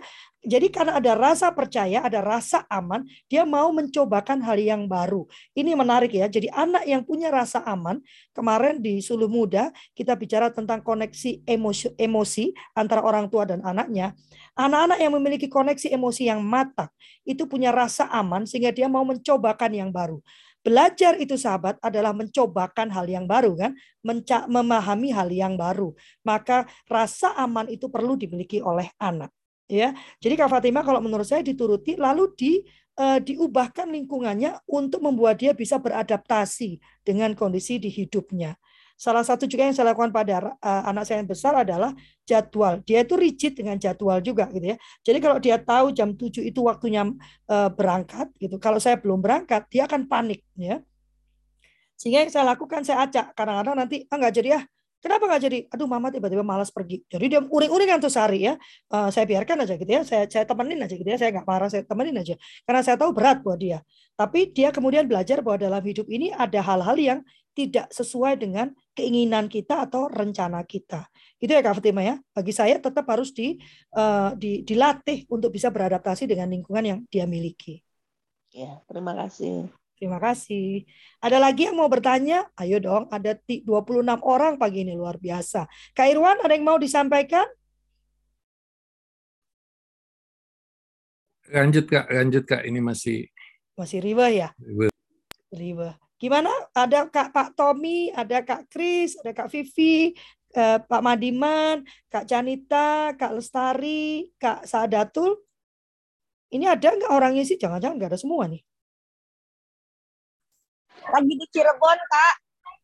Jadi karena ada rasa percaya, ada rasa aman, dia mau mencobakan hal yang baru. Ini menarik ya. Jadi anak yang punya rasa aman, kemarin di Suluh Muda kita bicara tentang koneksi emosi, emosi antara orang tua dan anaknya. Anak-anak yang memiliki koneksi emosi yang matang itu punya rasa aman sehingga dia mau mencobakan yang baru. Belajar itu sahabat adalah mencobakan hal yang baru kan, Menca memahami hal yang baru. Maka rasa aman itu perlu dimiliki oleh anak ya. Jadi Kak Fatima kalau menurut saya dituruti lalu di uh, diubahkan lingkungannya untuk membuat dia bisa beradaptasi dengan kondisi di hidupnya. Salah satu juga yang saya lakukan pada uh, anak saya yang besar adalah jadwal. Dia itu rigid dengan jadwal juga gitu ya. Jadi kalau dia tahu jam 7 itu waktunya uh, berangkat gitu. Kalau saya belum berangkat, dia akan panik ya. Sehingga yang saya lakukan saya acak. Kadang-kadang nanti ah nggak jadi ya Kenapa nggak jadi? Aduh, mama tiba-tiba malas pergi. Jadi dia uring-uring kan tuh sehari ya. Uh, saya biarkan aja gitu ya. Saya saya temenin aja gitu ya. Saya nggak marah, saya temenin aja. Karena saya tahu berat buat dia. Tapi dia kemudian belajar bahwa dalam hidup ini ada hal-hal yang tidak sesuai dengan keinginan kita atau rencana kita. Itu ya Kak Fatima ya. Bagi saya tetap harus di, uh, di dilatih untuk bisa beradaptasi dengan lingkungan yang dia miliki. Ya, terima kasih. Terima kasih. Ada lagi yang mau bertanya? Ayo dong, ada 26 orang pagi ini luar biasa. Kak Irwan, ada yang mau disampaikan? Lanjut Kak, lanjut Kak. Ini masih masih riba ya? Riba. Gimana? Ada Kak Pak Tommy, ada Kak Kris, ada Kak Vivi, eh, Pak Madiman, Kak Janita, Kak Lestari, Kak Sadatul. Ini ada nggak orangnya sih? Jangan-jangan nggak ada semua nih. Lagi di Cirebon, Kak.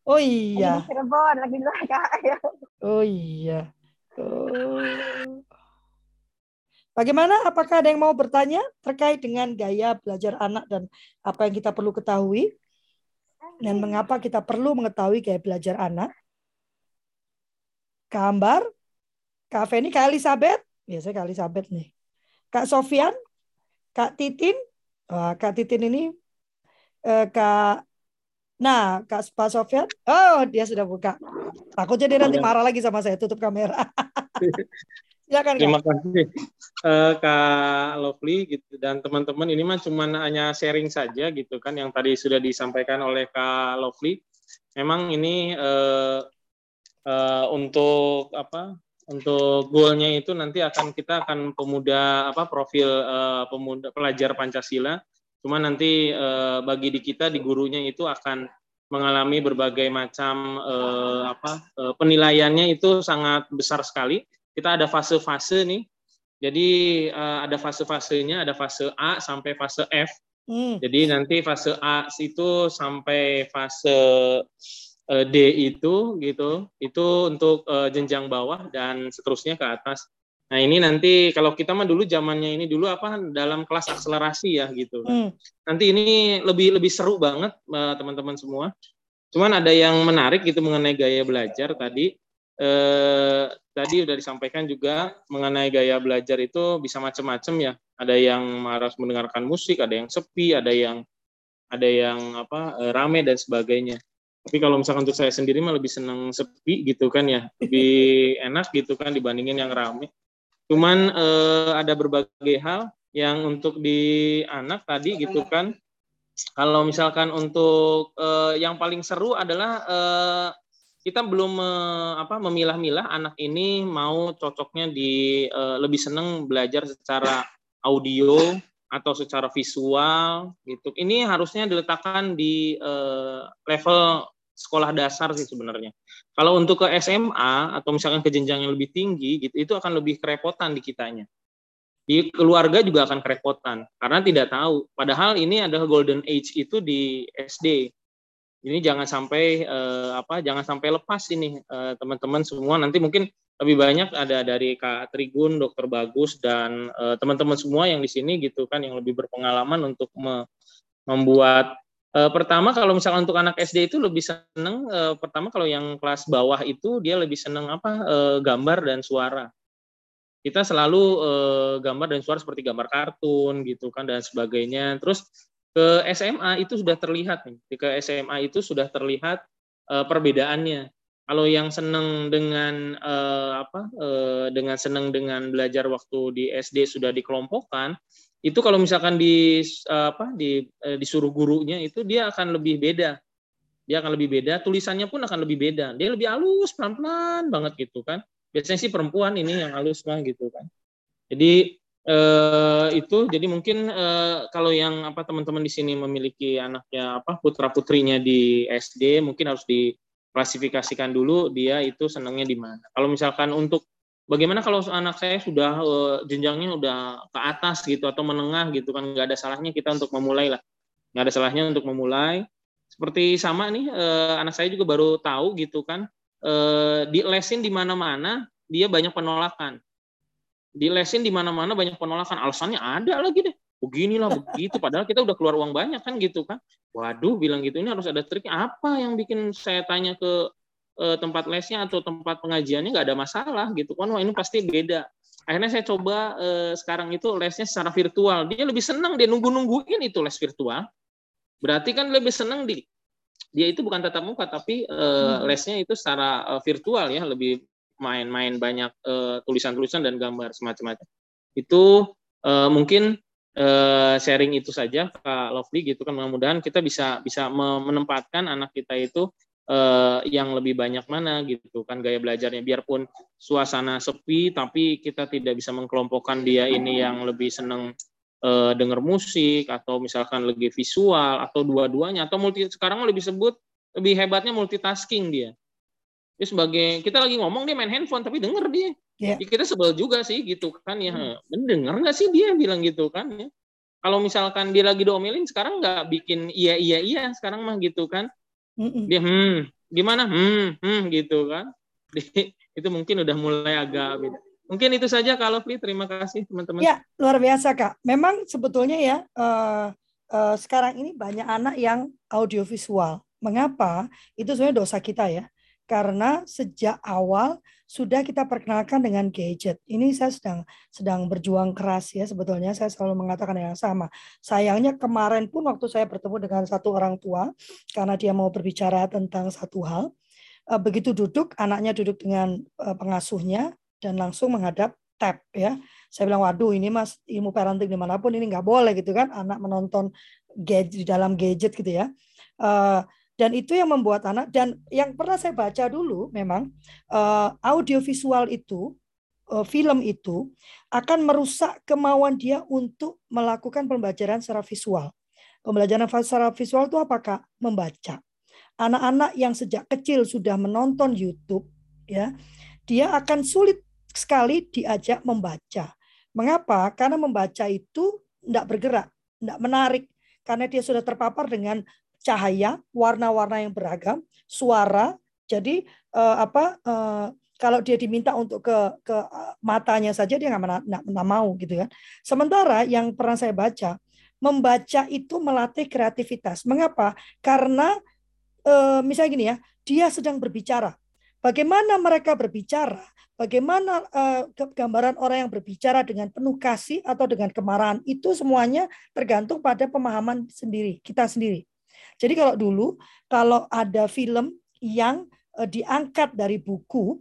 Oh iya. Lagi di Cirebon, lagi di Kak. oh iya. Oh. Bagaimana? Apakah ada yang mau bertanya terkait dengan gaya belajar anak dan apa yang kita perlu ketahui? Dan mengapa kita perlu mengetahui gaya belajar anak? Kak Ambar? Kak Feni? Kak Elizabeth? Biasanya Kak Elizabeth nih. Kak Sofian? Kak Titin? Wah, Kak Titin ini eh, Kak Nah, Kak Pak Sofyan, oh dia sudah buka. Takutnya dia nanti marah lagi sama saya tutup kamera. Silakan Terima Kak. kasih uh, Kak Lovely gitu dan teman-teman ini mah cuma hanya sharing saja gitu kan yang tadi sudah disampaikan oleh Kak Lovely. Memang ini uh, uh, untuk apa? Untuk goalnya itu nanti akan kita akan pemuda apa profil uh, pemuda pelajar Pancasila Cuma nanti eh, bagi di kita di gurunya itu akan mengalami berbagai macam eh, apa eh, penilaiannya itu sangat besar sekali. Kita ada fase-fase nih. Jadi eh, ada fase-fasenya, ada fase A sampai fase F. Hmm. Jadi nanti fase A itu sampai fase eh, D itu gitu. Itu untuk eh, jenjang bawah dan seterusnya ke atas. Nah ini nanti kalau kita mah dulu zamannya ini dulu apa dalam kelas akselerasi ya gitu. Hmm. Nanti ini lebih lebih seru banget teman-teman semua. Cuman ada yang menarik gitu mengenai gaya belajar tadi. Eh, tadi udah disampaikan juga mengenai gaya belajar itu bisa macam-macam ya. Ada yang harus mendengarkan musik, ada yang sepi, ada yang ada yang apa eh, rame dan sebagainya. Tapi kalau misalkan untuk saya sendiri mah lebih senang sepi gitu kan ya, lebih enak gitu kan dibandingin yang rame. Cuman eh, ada berbagai hal yang untuk di anak tadi gitu kan. Kalau misalkan untuk eh, yang paling seru adalah eh, kita belum eh, apa memilah-milah anak ini mau cocoknya di eh, lebih seneng belajar secara audio atau secara visual gitu. Ini harusnya diletakkan di uh, level sekolah dasar sih sebenarnya. Kalau untuk ke SMA atau misalkan ke jenjang yang lebih tinggi gitu, itu akan lebih kerepotan di kitanya. Di keluarga juga akan kerepotan karena tidak tahu. Padahal ini adalah golden age itu di SD. Ini jangan sampai uh, apa? Jangan sampai lepas ini uh, teman-teman semua. Nanti mungkin lebih banyak ada dari Kak Trigun, Dokter Bagus dan teman teman-teman semua yang di sini gitu kan yang lebih berpengalaman untuk me membuat uh, pertama kalau misalkan untuk anak SD itu lebih seneng uh, pertama kalau yang kelas bawah itu dia lebih seneng apa uh, gambar dan suara. Kita selalu uh, gambar dan suara seperti gambar kartun gitu kan dan sebagainya. Terus ke SMA itu sudah terlihat nih. Ke SMA itu sudah terlihat uh, perbedaannya. Kalau yang seneng dengan uh, apa uh, dengan seneng dengan belajar waktu di SD sudah dikelompokkan itu kalau misalkan di apa di uh, disuruh gurunya itu dia akan lebih beda. Dia akan lebih beda tulisannya pun akan lebih beda. Dia lebih halus pelan pelan banget gitu kan. Biasanya sih perempuan ini yang halus mah gitu kan. Jadi eh, itu jadi mungkin eh, kalau yang apa teman-teman di sini memiliki anaknya apa putra putrinya di SD mungkin harus di klasifikasikan dulu dia itu senangnya di mana. Kalau misalkan untuk bagaimana kalau anak saya sudah uh, jenjangnya udah ke atas gitu atau menengah gitu kan nggak ada salahnya kita untuk memulai lah. Nggak ada salahnya untuk memulai. Seperti sama nih uh, anak saya juga baru tahu gitu kan uh, di lesin di mana-mana dia banyak penolakan. Di lesin di mana-mana banyak penolakan. Alasannya ada lagi deh. Beginilah begitu. Padahal kita udah keluar uang banyak kan gitu kan. Waduh bilang gitu ini harus ada trik. Apa yang bikin saya tanya ke eh, tempat lesnya atau tempat pengajiannya nggak ada masalah gitu. Kan wah ini pasti beda. Akhirnya saya coba eh, sekarang itu lesnya secara virtual. Dia lebih senang dia nunggu nungguin itu les virtual. Berarti kan lebih senang di dia itu bukan tatap muka tapi eh, hmm. lesnya itu secara eh, virtual ya lebih main-main banyak eh, tulisan-tulisan dan gambar semacam-macam. Itu eh, mungkin uh, sharing itu saja Kak Lovely gitu kan. Mudah-mudahan kita bisa bisa menempatkan anak kita itu uh, yang lebih banyak mana gitu kan gaya belajarnya. Biarpun suasana sepi tapi kita tidak bisa mengkelompokkan dia ini yang lebih seneng uh, dengar musik atau misalkan lebih visual atau dua-duanya atau multi sekarang lebih sebut lebih hebatnya multitasking dia. Dia sebagai kita lagi ngomong dia main handphone tapi denger dia. Yeah. Ya, kita sebel juga sih gitu kan ya. Hmm. Mendengar nggak sih dia bilang gitu kan ya. Kalau misalkan dia lagi diomelin sekarang nggak bikin iya iya iya sekarang mah gitu kan. Mm-mm. Dia hmm gimana hmm hmm gitu kan. itu mungkin udah mulai agak beda. Mungkin itu saja kalau Fli. Terima kasih teman-teman. Ya luar biasa kak. Memang sebetulnya ya uh, uh, sekarang ini banyak anak yang audiovisual. Mengapa? Itu sebenarnya dosa kita ya karena sejak awal sudah kita perkenalkan dengan gadget. Ini saya sedang sedang berjuang keras ya sebetulnya saya selalu mengatakan yang sama. Sayangnya kemarin pun waktu saya bertemu dengan satu orang tua karena dia mau berbicara tentang satu hal, eh, begitu duduk anaknya duduk dengan eh, pengasuhnya dan langsung menghadap tab ya. Saya bilang waduh ini mas ilmu parenting di mana pun ini nggak boleh gitu kan anak menonton gadget di dalam gadget gitu ya. Uh, dan itu yang membuat anak dan yang pernah saya baca dulu memang uh, audiovisual itu uh, film itu akan merusak kemauan dia untuk melakukan pembelajaran secara visual. Pembelajaran secara visual itu apakah membaca. Anak-anak yang sejak kecil sudah menonton YouTube ya, dia akan sulit sekali diajak membaca. Mengapa? Karena membaca itu tidak bergerak, tidak menarik karena dia sudah terpapar dengan cahaya, warna-warna yang beragam, suara. Jadi uh, apa uh, kalau dia diminta untuk ke ke eh, matanya saja dia nggak mau gitu kan. Sementara yang pernah saya baca, membaca itu melatih kreativitas. Mengapa? Karena uh, misalnya gini ya, dia sedang berbicara. Bagaimana mereka berbicara? Bagaimana uh, gambaran orang yang berbicara dengan penuh kasih atau dengan kemarahan itu semuanya tergantung pada pemahaman sendiri kita sendiri. Jadi kalau dulu kalau ada film yang uh, diangkat dari buku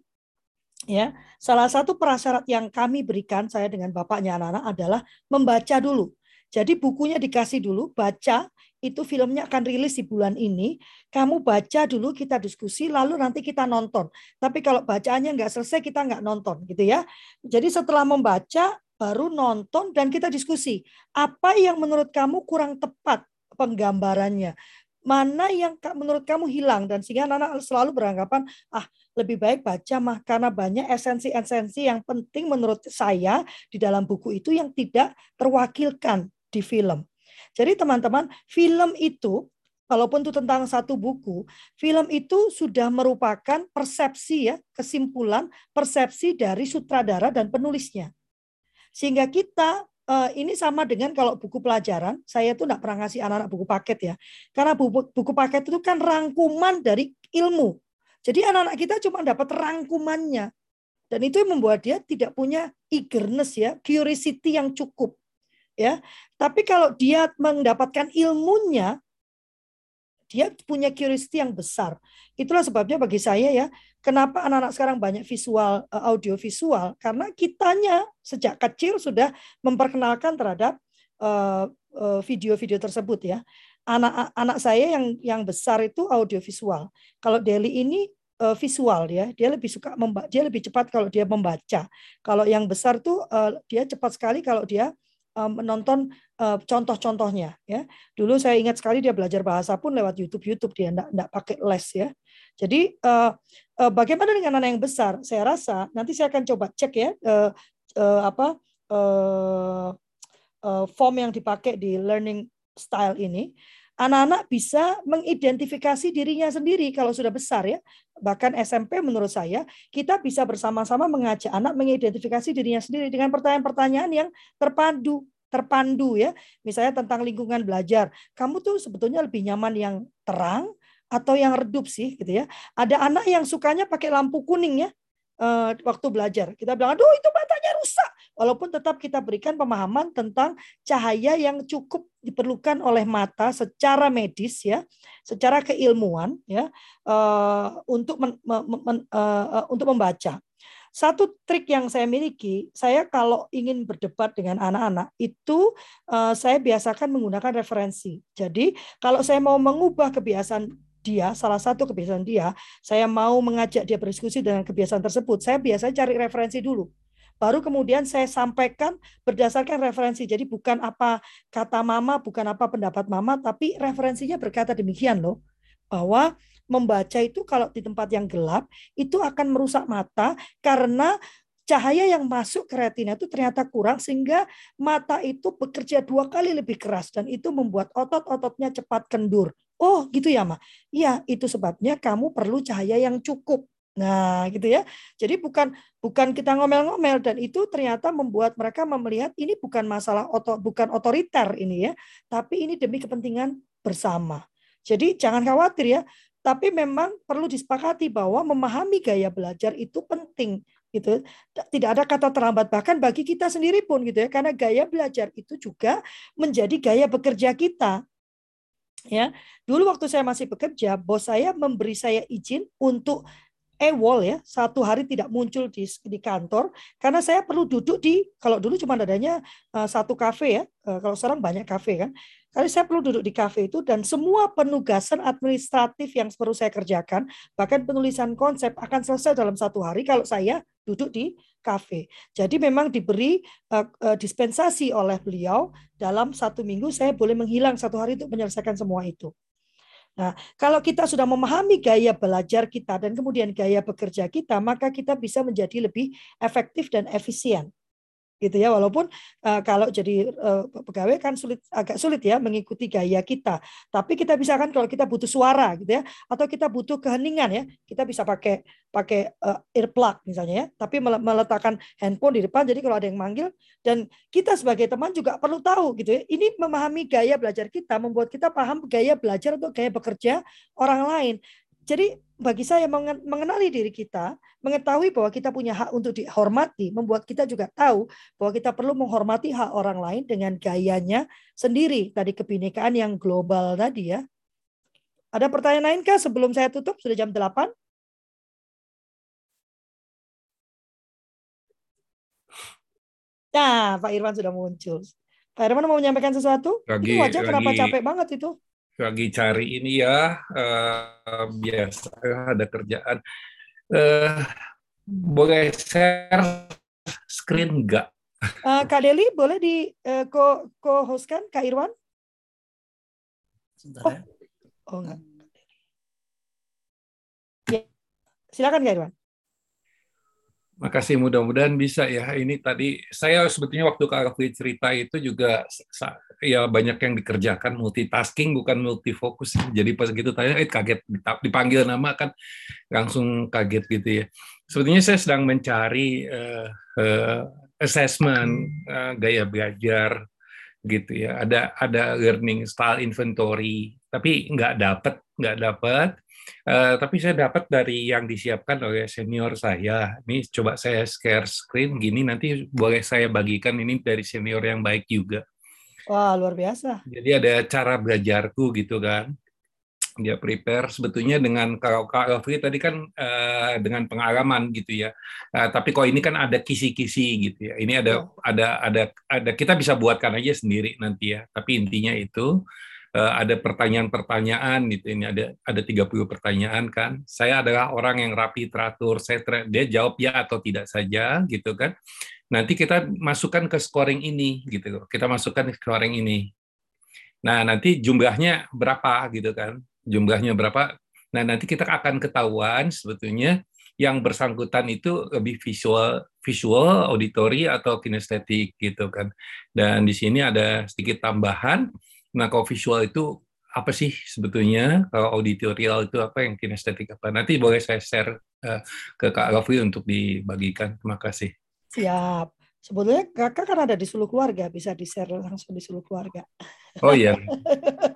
ya, salah satu prasyarat yang kami berikan saya dengan bapaknya anak-anak adalah membaca dulu. Jadi bukunya dikasih dulu, baca, itu filmnya akan rilis di bulan ini. Kamu baca dulu, kita diskusi, lalu nanti kita nonton. Tapi kalau bacaannya nggak selesai, kita nggak nonton, gitu ya. Jadi setelah membaca, baru nonton dan kita diskusi. Apa yang menurut kamu kurang tepat penggambarannya? Mana yang menurut kamu hilang dan sehingga anak-anak selalu beranggapan ah lebih baik baca mah karena banyak esensi-esensi yang penting menurut saya di dalam buku itu yang tidak terwakilkan di film. Jadi teman-teman, film itu walaupun itu tentang satu buku, film itu sudah merupakan persepsi ya, kesimpulan persepsi dari sutradara dan penulisnya. Sehingga kita eh, ini sama dengan kalau buku pelajaran, saya tuh tidak pernah ngasih anak-anak buku paket ya. Karena buku, buku paket itu kan rangkuman dari ilmu. Jadi anak-anak kita cuma dapat rangkumannya. Dan itu yang membuat dia tidak punya eagerness ya, curiosity yang cukup. Ya. Tapi kalau dia mendapatkan ilmunya, dia punya curiosity yang besar. Itulah sebabnya bagi saya ya, kenapa anak-anak sekarang banyak visual, eh, audio visual, karena kitanya sejak kecil sudah memperkenalkan terhadap eh, eh, video-video tersebut ya. Anak-anak saya yang yang besar itu audio visual. Kalau Deli ini visual ya, dia lebih suka dia lebih cepat kalau dia membaca. Kalau yang besar tuh dia cepat sekali kalau dia menonton contoh-contohnya ya. Dulu saya ingat sekali dia belajar bahasa pun lewat YouTube YouTube dia enggak enggak pakai les ya. Jadi bagaimana dengan anak yang besar? Saya rasa nanti saya akan coba cek ya apa form yang dipakai di learning style ini anak-anak bisa mengidentifikasi dirinya sendiri kalau sudah besar ya. Bahkan SMP menurut saya kita bisa bersama-sama mengajak anak mengidentifikasi dirinya sendiri dengan pertanyaan-pertanyaan yang terpadu terpandu ya. Misalnya tentang lingkungan belajar. Kamu tuh sebetulnya lebih nyaman yang terang atau yang redup sih gitu ya. Ada anak yang sukanya pakai lampu kuning ya uh, waktu belajar. Kita bilang, aduh itu matanya rusak. Walaupun tetap kita berikan pemahaman tentang cahaya yang cukup diperlukan oleh mata secara medis ya, secara keilmuan ya, uh, untuk men, men, uh, untuk membaca. Satu trik yang saya miliki, saya kalau ingin berdebat dengan anak-anak itu uh, saya biasakan menggunakan referensi. Jadi kalau saya mau mengubah kebiasaan dia, salah satu kebiasaan dia, saya mau mengajak dia berdiskusi dengan kebiasaan tersebut, saya biasanya cari referensi dulu. Baru kemudian saya sampaikan berdasarkan referensi. Jadi bukan apa kata mama, bukan apa pendapat mama, tapi referensinya berkata demikian loh. Bahwa membaca itu kalau di tempat yang gelap, itu akan merusak mata karena cahaya yang masuk ke retina itu ternyata kurang sehingga mata itu bekerja dua kali lebih keras dan itu membuat otot-ototnya cepat kendur. Oh, gitu ya, Ma. Iya, itu sebabnya kamu perlu cahaya yang cukup. Nah, gitu ya. Jadi bukan bukan kita ngomel-ngomel dan itu ternyata membuat mereka melihat ini bukan masalah oto, bukan otoriter ini ya, tapi ini demi kepentingan bersama. Jadi jangan khawatir ya, tapi memang perlu disepakati bahwa memahami gaya belajar itu penting gitu. Tidak ada kata terlambat bahkan bagi kita sendiri pun gitu ya, karena gaya belajar itu juga menjadi gaya bekerja kita ya dulu waktu saya masih bekerja bos saya memberi saya izin untuk ewol ya satu hari tidak muncul di di kantor karena saya perlu duduk di kalau dulu cuma adanya uh, satu kafe ya uh, kalau sekarang banyak kafe kan kali saya perlu duduk di kafe itu dan semua penugasan administratif yang perlu saya kerjakan bahkan penulisan konsep akan selesai dalam satu hari kalau saya duduk di kafe. Jadi memang diberi uh, uh, dispensasi oleh beliau dalam satu minggu saya boleh menghilang satu hari untuk menyelesaikan semua itu. Nah, kalau kita sudah memahami gaya belajar kita dan kemudian gaya bekerja kita, maka kita bisa menjadi lebih efektif dan efisien gitu ya. Walaupun uh, kalau jadi uh, pegawai kan sulit agak sulit ya mengikuti gaya kita. Tapi kita bisa kan kalau kita butuh suara gitu ya atau kita butuh keheningan ya kita bisa pakai pakai uh, earplug misalnya ya. Tapi meletakkan handphone di depan jadi kalau ada yang manggil dan kita sebagai teman juga perlu tahu gitu ya ini memahami gaya belajar kita membuat kita paham gaya belajar atau gaya bekerja orang lain jadi bagi saya mengenali diri kita, mengetahui bahwa kita punya hak untuk dihormati, membuat kita juga tahu bahwa kita perlu menghormati hak orang lain dengan gayanya sendiri. Tadi kebinekaan yang global tadi ya. Ada pertanyaan lain kah sebelum saya tutup? Sudah jam 8. Nah, Pak Irwan sudah muncul. Pak Irwan mau menyampaikan sesuatu? Lagi, itu wajah kenapa capek banget itu? Lagi cari ini ya uh, biasa ada kerjaan uh, boleh share screen enggak Uh, Kak Deli boleh di uh, co co hostkan Kak Irwan? Sebentar Oh. ya. Oh enggak. Ya. Silakan Kak Irwan. Makasih, mudah-mudahan bisa ya. Ini tadi saya sebetulnya waktu Kak Rafli cerita itu juga ya banyak yang dikerjakan multitasking bukan multifokus. Jadi pas gitu tanya eh kaget dipanggil nama kan langsung kaget gitu ya. Sebetulnya saya sedang mencari eh, eh, assessment eh, gaya belajar gitu ya. Ada ada learning style inventory, tapi nggak dapat nggak dapat. Eh, tapi saya dapat dari yang disiapkan oleh senior saya. Ini coba saya share screen gini nanti boleh saya bagikan ini dari senior yang baik juga. Wah, luar biasa. Jadi ada cara belajarku gitu kan. Dia prepare sebetulnya dengan kalau Kak tadi kan eh, dengan pengalaman gitu ya. Eh, tapi kok ini kan ada kisi-kisi gitu ya. Ini ada ada ada ada kita bisa buatkan aja sendiri nanti ya. Tapi intinya itu ada pertanyaan-pertanyaan gitu. Ini ada ada 30 pertanyaan kan. Saya adalah orang yang rapi teratur. Saya dia jawab ya atau tidak saja gitu kan. Nanti kita masukkan ke scoring ini gitu. Kita masukkan ke scoring ini. Nah, nanti jumlahnya berapa gitu kan? Jumlahnya berapa? Nah, nanti kita akan ketahuan sebetulnya yang bersangkutan itu lebih visual, visual, auditory atau kinestetik gitu kan. Dan di sini ada sedikit tambahan. Nah, kalau visual itu apa sih sebetulnya? Kalau auditorial itu apa yang kinestetik apa? Nanti boleh saya share eh, ke Kak Rafli untuk dibagikan. Terima kasih. Siap. Sebetulnya kakak kan ada di seluruh keluarga, bisa di-share langsung di seluruh keluarga. Oh iya,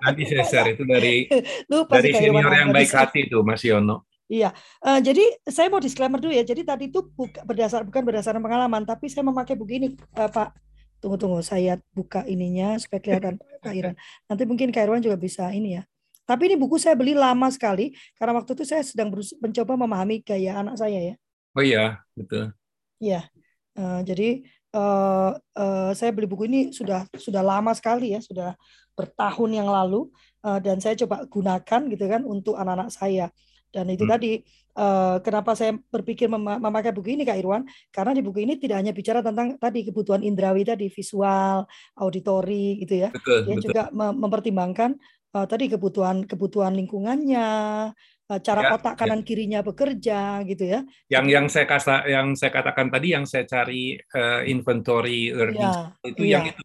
nanti saya share itu dari Lupa dari senior yang baik hati itu Mas Yono. Iya, Eh, jadi saya mau disclaimer dulu ya. Jadi tadi itu buka, berdasar bukan berdasarkan pengalaman, tapi saya memakai buku ini, eh, Pak. Tunggu tunggu, saya buka ininya supaya kelihatan Kak. Nanti mungkin Kak Irwan juga bisa ini ya. Tapi ini buku saya beli lama sekali karena waktu itu saya sedang mencoba memahami gaya anak saya ya. Oh iya, betul. Iya, Eh, jadi eh, eh, saya beli buku ini sudah sudah lama sekali ya, sudah bertahun yang lalu eh, dan saya coba gunakan gitu kan untuk anak-anak saya. Dan itu Hmm. tadi eh, kenapa saya berpikir mema- memakai buku ini Kak Irwan? Karena di buku ini tidak hanya bicara tentang tadi kebutuhan indrawi tadi visual, auditori gitu ya. Betul, Dia betul. juga mem- mempertimbangkan eh, tadi kebutuhan kebutuhan lingkungannya, eh, cara Ya, otak ya. kanan kirinya bekerja gitu ya. Yang yang saya kata yang saya katakan tadi yang saya cari eh, inventory learning style itu iya. yang itu.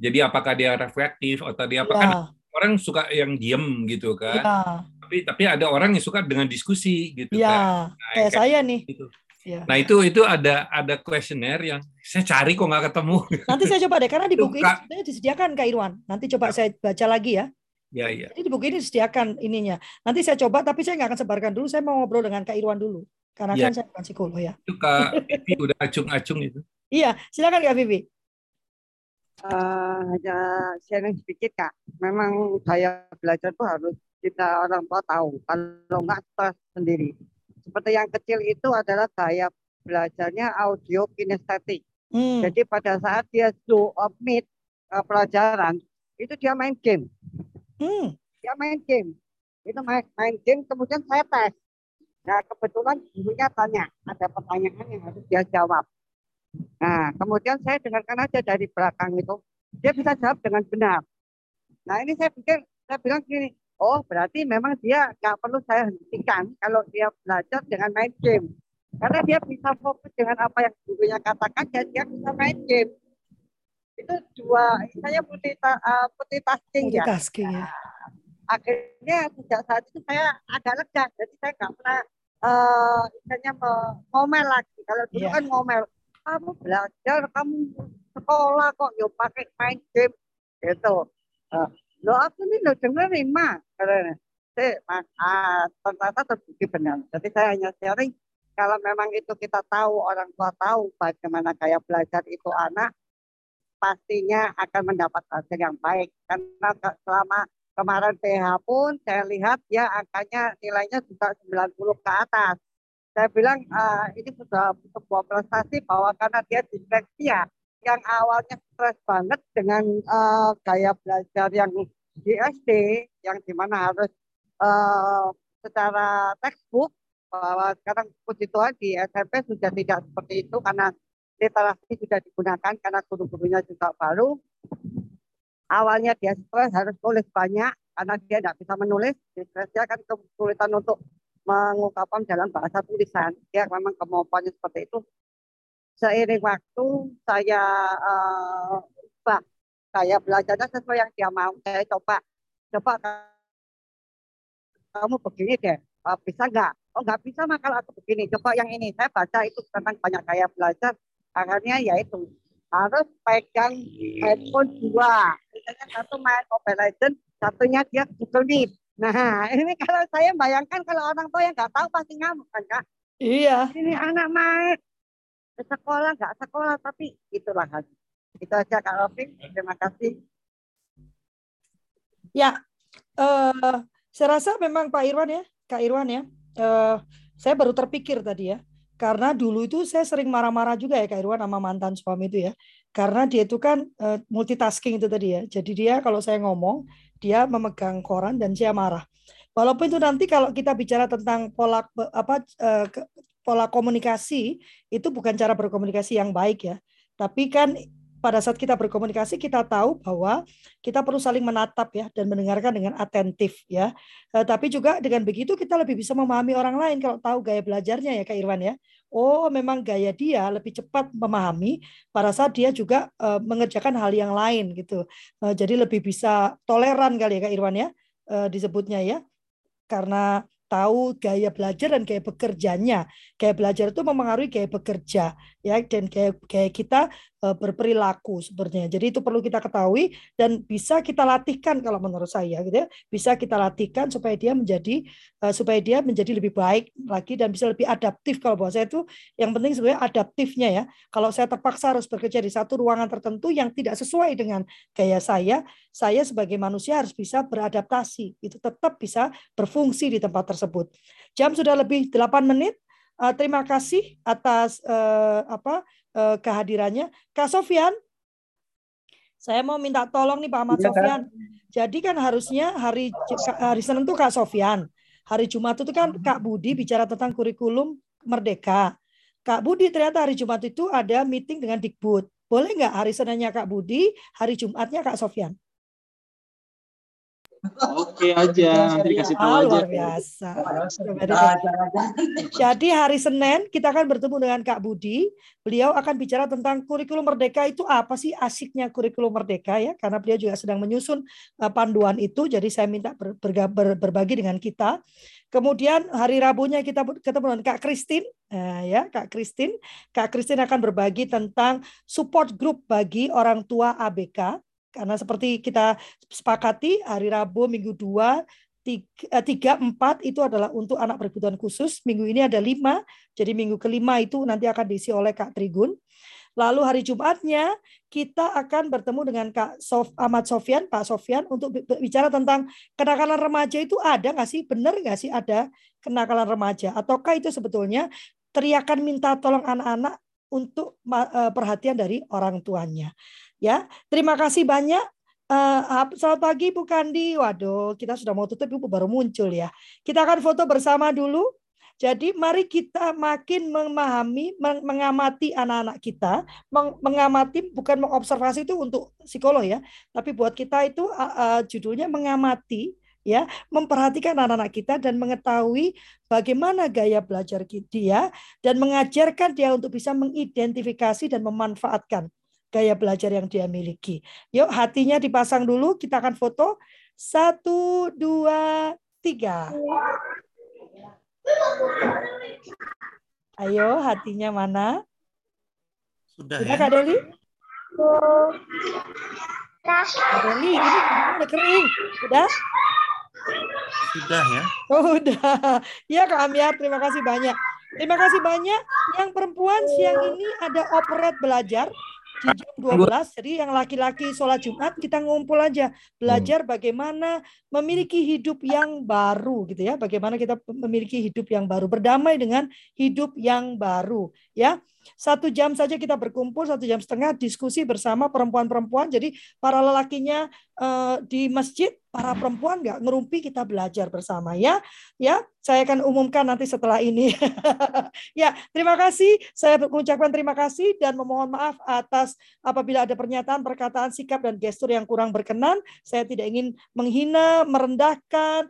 Jadi apakah dia reflektif atau dia apa kan Iya, orang suka yang diem gitu kan. iya. Tapi tapi ada orang yang suka dengan diskusi gitu kan. Ya, Nah, kayak saya nih. gitu. Ya. Nah itu itu ada ada kuesioner yang saya cari kok nggak ketemu. Nanti saya coba deh, karena di Itu, buku ini sebenarnya disediakan Kak Irwan. Nanti coba saya baca lagi ya. ya ya. Jadi di buku ini disediakan ininya. Nanti saya coba, tapi saya nggak akan sebarkan dulu. Saya mau ngobrol dengan Kak Irwan dulu. Karena Ya. kan saya bukan psikolog ya. Itu Kak Vivi udah acung-acung itu. Iya, silakan Kak Vivi. Eh, hanya sharing sedikit kak. Memang gaya belajar itu harus kita orang tua tahu. Kalau nggak stres sendiri. Seperti yang kecil itu adalah gaya belajarnya audio kinestetik. Hmm. Jadi pada saat dia do omit eh, pelajaran itu dia main game. Hmm. Dia main game. Itu main, main game kemudian saya tes. Nah kebetulan gurunya tanya ada pertanyaan yang harus dia jawab. Nah, kemudian saya dengarkan aja dari belakang itu, dia bisa jawab dengan benar. Nah, ini saya pikir, saya bilang gini, oh berarti memang dia nggak perlu saya hentikan kalau dia belajar dengan main game. Karena dia bisa fokus dengan apa yang gurunya katakan dan dia bisa main game. Itu dua, saya multita, uh, multitasking ya. Multitasking ya. Akhirnya sejak saat itu saya agak lega, jadi saya nggak pernah uh, me- ngomel lagi. Kalau dulu Iya. kan ngomel, kamu belajar, kamu sekolah kok yuk pakai main game gitu. Uh, lo aku nih lo dengerin. Eh, mas, ah, ternyata terbukti benar. Jadi saya hanya sharing kalau memang itu kita tahu orang tua tahu bagaimana gaya belajar itu anak, pastinya akan mendapat hasil yang baik. Karena selama kemarin PH pun saya lihat ya angkanya nilainya juga 90 ke atas. Saya bilang ah, ini sudah sebuah prestasi bahwa karena dia disleksia yang awalnya stres banget dengan eh, gaya belajar yang di SD yang di mana harus eh, secara textbook bahwa sekarang puji Tuhan di SMP sudah tidak seperti itu karena literasi sudah digunakan karena guru-gurunya juga baru. Awalnya dia stres harus tulis banyak karena dia tidak bisa menulis. Stresnya kan kesulitan untuk mengungkapkan dalam bahasa tulisan. Dia memang kemampuannya seperti itu. Seiring waktu saya uh, ubah, saya belajarnya sesuai yang dia mau. Saya coba, coba kamu begini deh, uh, bisa nggak? Oh nggak bisa mah kalau aku begini. Coba yang ini, saya baca itu tentang banyak gaya belajar. Akhirnya yaitu harus pegang handphone dua. Misalnya satu main Mobile Legends, satunya dia Google Meet. Nah, ini kalau saya bayangkan kalau orang tua yang nggak tahu pasti ngamuk kan kak. Iya. Ini anak main sekolah nggak sekolah tapi itulah hasil. Itu aja Kak Rofik. Terima kasih. Ya, uh, saya rasa memang Pak Irwan ya, Kak Irwan ya. Uh, saya baru terpikir tadi ya, karena dulu itu saya sering marah-marah juga ya Kak Irwan sama mantan suami itu ya. Karena dia itu kan uh, multitasking itu tadi ya. Jadi dia kalau saya ngomong, dia memegang koran dan saya marah. Walaupun itu nanti kalau kita bicara tentang pola apa pola komunikasi itu bukan cara berkomunikasi yang baik ya. Tapi kan pada saat kita berkomunikasi kita tahu bahwa kita perlu saling menatap ya dan mendengarkan dengan atentif ya. Uh, tapi juga dengan begitu kita lebih bisa memahami orang lain kalau tahu gaya belajarnya ya Kak Irwan ya. Oh, memang gaya dia lebih cepat memahami pada saat dia juga uh, mengerjakan hal yang lain gitu. Uh, jadi lebih bisa toleran kali ya Kak Irwan ya uh, disebutnya ya. Karena tahu gaya belajar dan gaya bekerjanya. Gaya belajar itu mempengaruhi gaya bekerja ya dan gaya, gaya kita uh, berperilaku sebenarnya. Jadi itu perlu kita ketahui dan bisa kita latihkan kalau menurut saya gitu ya. Bisa kita latihkan supaya dia menjadi uh, supaya dia menjadi lebih baik lagi dan bisa lebih adaptif kalau buat saya itu yang penting sebenarnya adaptifnya ya. Kalau saya terpaksa harus bekerja di satu ruangan tertentu yang tidak sesuai dengan gaya saya, saya sebagai manusia harus bisa beradaptasi. Itu tetap bisa berfungsi di tempat tersebut. Jam sudah lebih 8 menit. Uh, terima kasih atas uh, apa uh, kehadirannya. Kak Sofian, saya mau minta tolong nih Pak Ahmad ya, Sofian. Jadi kan harusnya hari hari Senin itu Kak Sofian. Hari Jumat itu kan Kak Budi bicara tentang kurikulum merdeka. Kak Budi ternyata hari Jumat itu ada meeting dengan Dikbud. Boleh nggak hari Seninnya Kak Budi, hari Jumatnya Kak Sofian? Oke aja, nanti dikasih tahu oh, aja. Luar biasa. Jadi hari Senin kita akan bertemu dengan Kak Budi. Beliau akan bicara tentang kurikulum merdeka itu apa sih asiknya kurikulum merdeka ya, karena beliau juga sedang menyusun uh, panduan itu. Jadi saya minta ber, ber, ber, berbagi dengan kita. Kemudian hari Rabunya kita ketemu dengan Kak Kristin, nah, ya Kak Kristin. Kak Kristin akan berbagi tentang support group bagi orang tua ABK. Karena seperti kita sepakati hari Rabu minggu 2 tiga eh, empat itu adalah untuk anak berkebutuhan khusus. Minggu ini ada lima, jadi minggu kelima itu nanti akan diisi oleh Kak Trigun. Lalu hari Jumatnya kita akan bertemu dengan Kak Sof, Ahmad Sofian, Pak Sofian untuk bicara tentang kenakalan remaja itu ada nggak sih? Benar nggak sih ada kenakalan remaja? Ataukah itu sebetulnya teriakan minta tolong anak-anak untuk eh, perhatian dari orang tuanya? Ya, terima kasih banyak. Uh, selamat pagi Bu Kandi. Waduh, kita sudah mau tutup Ibu baru muncul ya. Kita akan foto bersama dulu. Jadi mari kita makin memahami, mengamati anak-anak kita, mengamati bukan mengobservasi itu untuk psikolog ya, tapi buat kita itu uh, uh, judulnya mengamati ya, memperhatikan anak-anak kita dan mengetahui bagaimana gaya belajar dia dan mengajarkan dia untuk bisa mengidentifikasi dan memanfaatkan gaya belajar yang dia miliki. Yuk hatinya dipasang dulu, kita akan foto. Satu, dua, tiga. Ayo hatinya mana? Sudah, Sudah ya? Kak Deli? Kak Deli, ini udah kering. Sudah? Sudah ya. Oh, udah. Ya Kak Amiar, terima kasih banyak. Terima kasih banyak. Yang perempuan siang ini ada operet belajar di jam 12. Jadi yang laki-laki sholat Jumat kita ngumpul aja belajar bagaimana memiliki hidup yang baru gitu ya. Bagaimana kita memiliki hidup yang baru, berdamai dengan hidup yang baru ya. Satu jam saja kita berkumpul, satu jam setengah diskusi bersama perempuan-perempuan. Jadi para lelakinya eh, di masjid, para perempuan nggak ngerumpi kita belajar bersama ya. Ya, saya akan umumkan nanti setelah ini. ya, terima kasih. Saya mengucapkan terima kasih dan memohon maaf atas apabila ada pernyataan, perkataan, sikap dan gestur yang kurang berkenan. Saya tidak ingin menghina, merendahkan,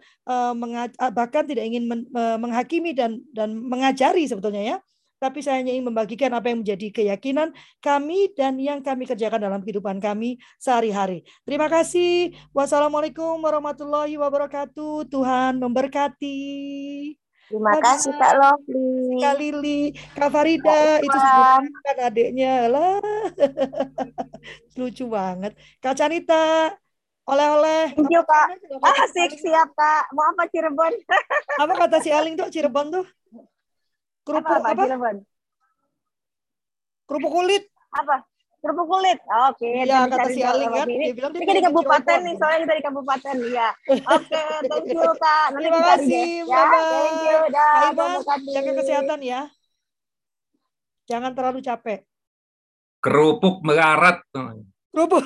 menga- bahkan tidak ingin men- menghakimi dan dan mengajari sebetulnya ya tapi saya hanya ingin membagikan apa yang menjadi keyakinan kami dan yang kami kerjakan dalam kehidupan kami sehari-hari. Terima kasih. Wassalamualaikum warahmatullahi wabarakatuh. Tuhan memberkati. Terima kasih Kak Lovely. Kak Lili, Kak Farida, itu sudah kan adiknya lah. Lucu banget. Kak Canita, oleh-oleh. Thank you Kak. Asik siap Kak. Mau apa Cirebon? Apa kata si Aling tuh Cirebon tuh? Kerupuk apa, apa? Kerupuk kulit. Apa? Kerupuk kulit. Oke, Iya, nanti kata si sama kan, Ini, dia bilang dia di kabupaten nih, soalnya kita di kabupaten. Iya. Oke, thank you Kak. Nanti Terima kasih. Ya, thank you. Dah, jaga kesehatan ya. Jangan terlalu capek. Kerupuk melarat. Kerupuk.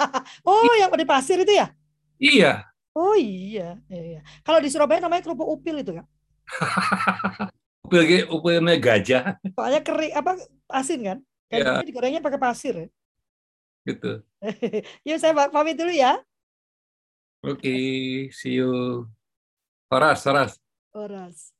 oh, yang di pasir itu ya? Iya. Oh iya, iya. Kalau di Surabaya namanya kerupuk upil itu kan? Upil upilnya gajah Soalnya kering apa asin kan? Iya. Kan digorengnya pakai pasir. ya. gitu. Yuk saya pamit dulu ya. Oke, see you. Horas, Horas. Oras.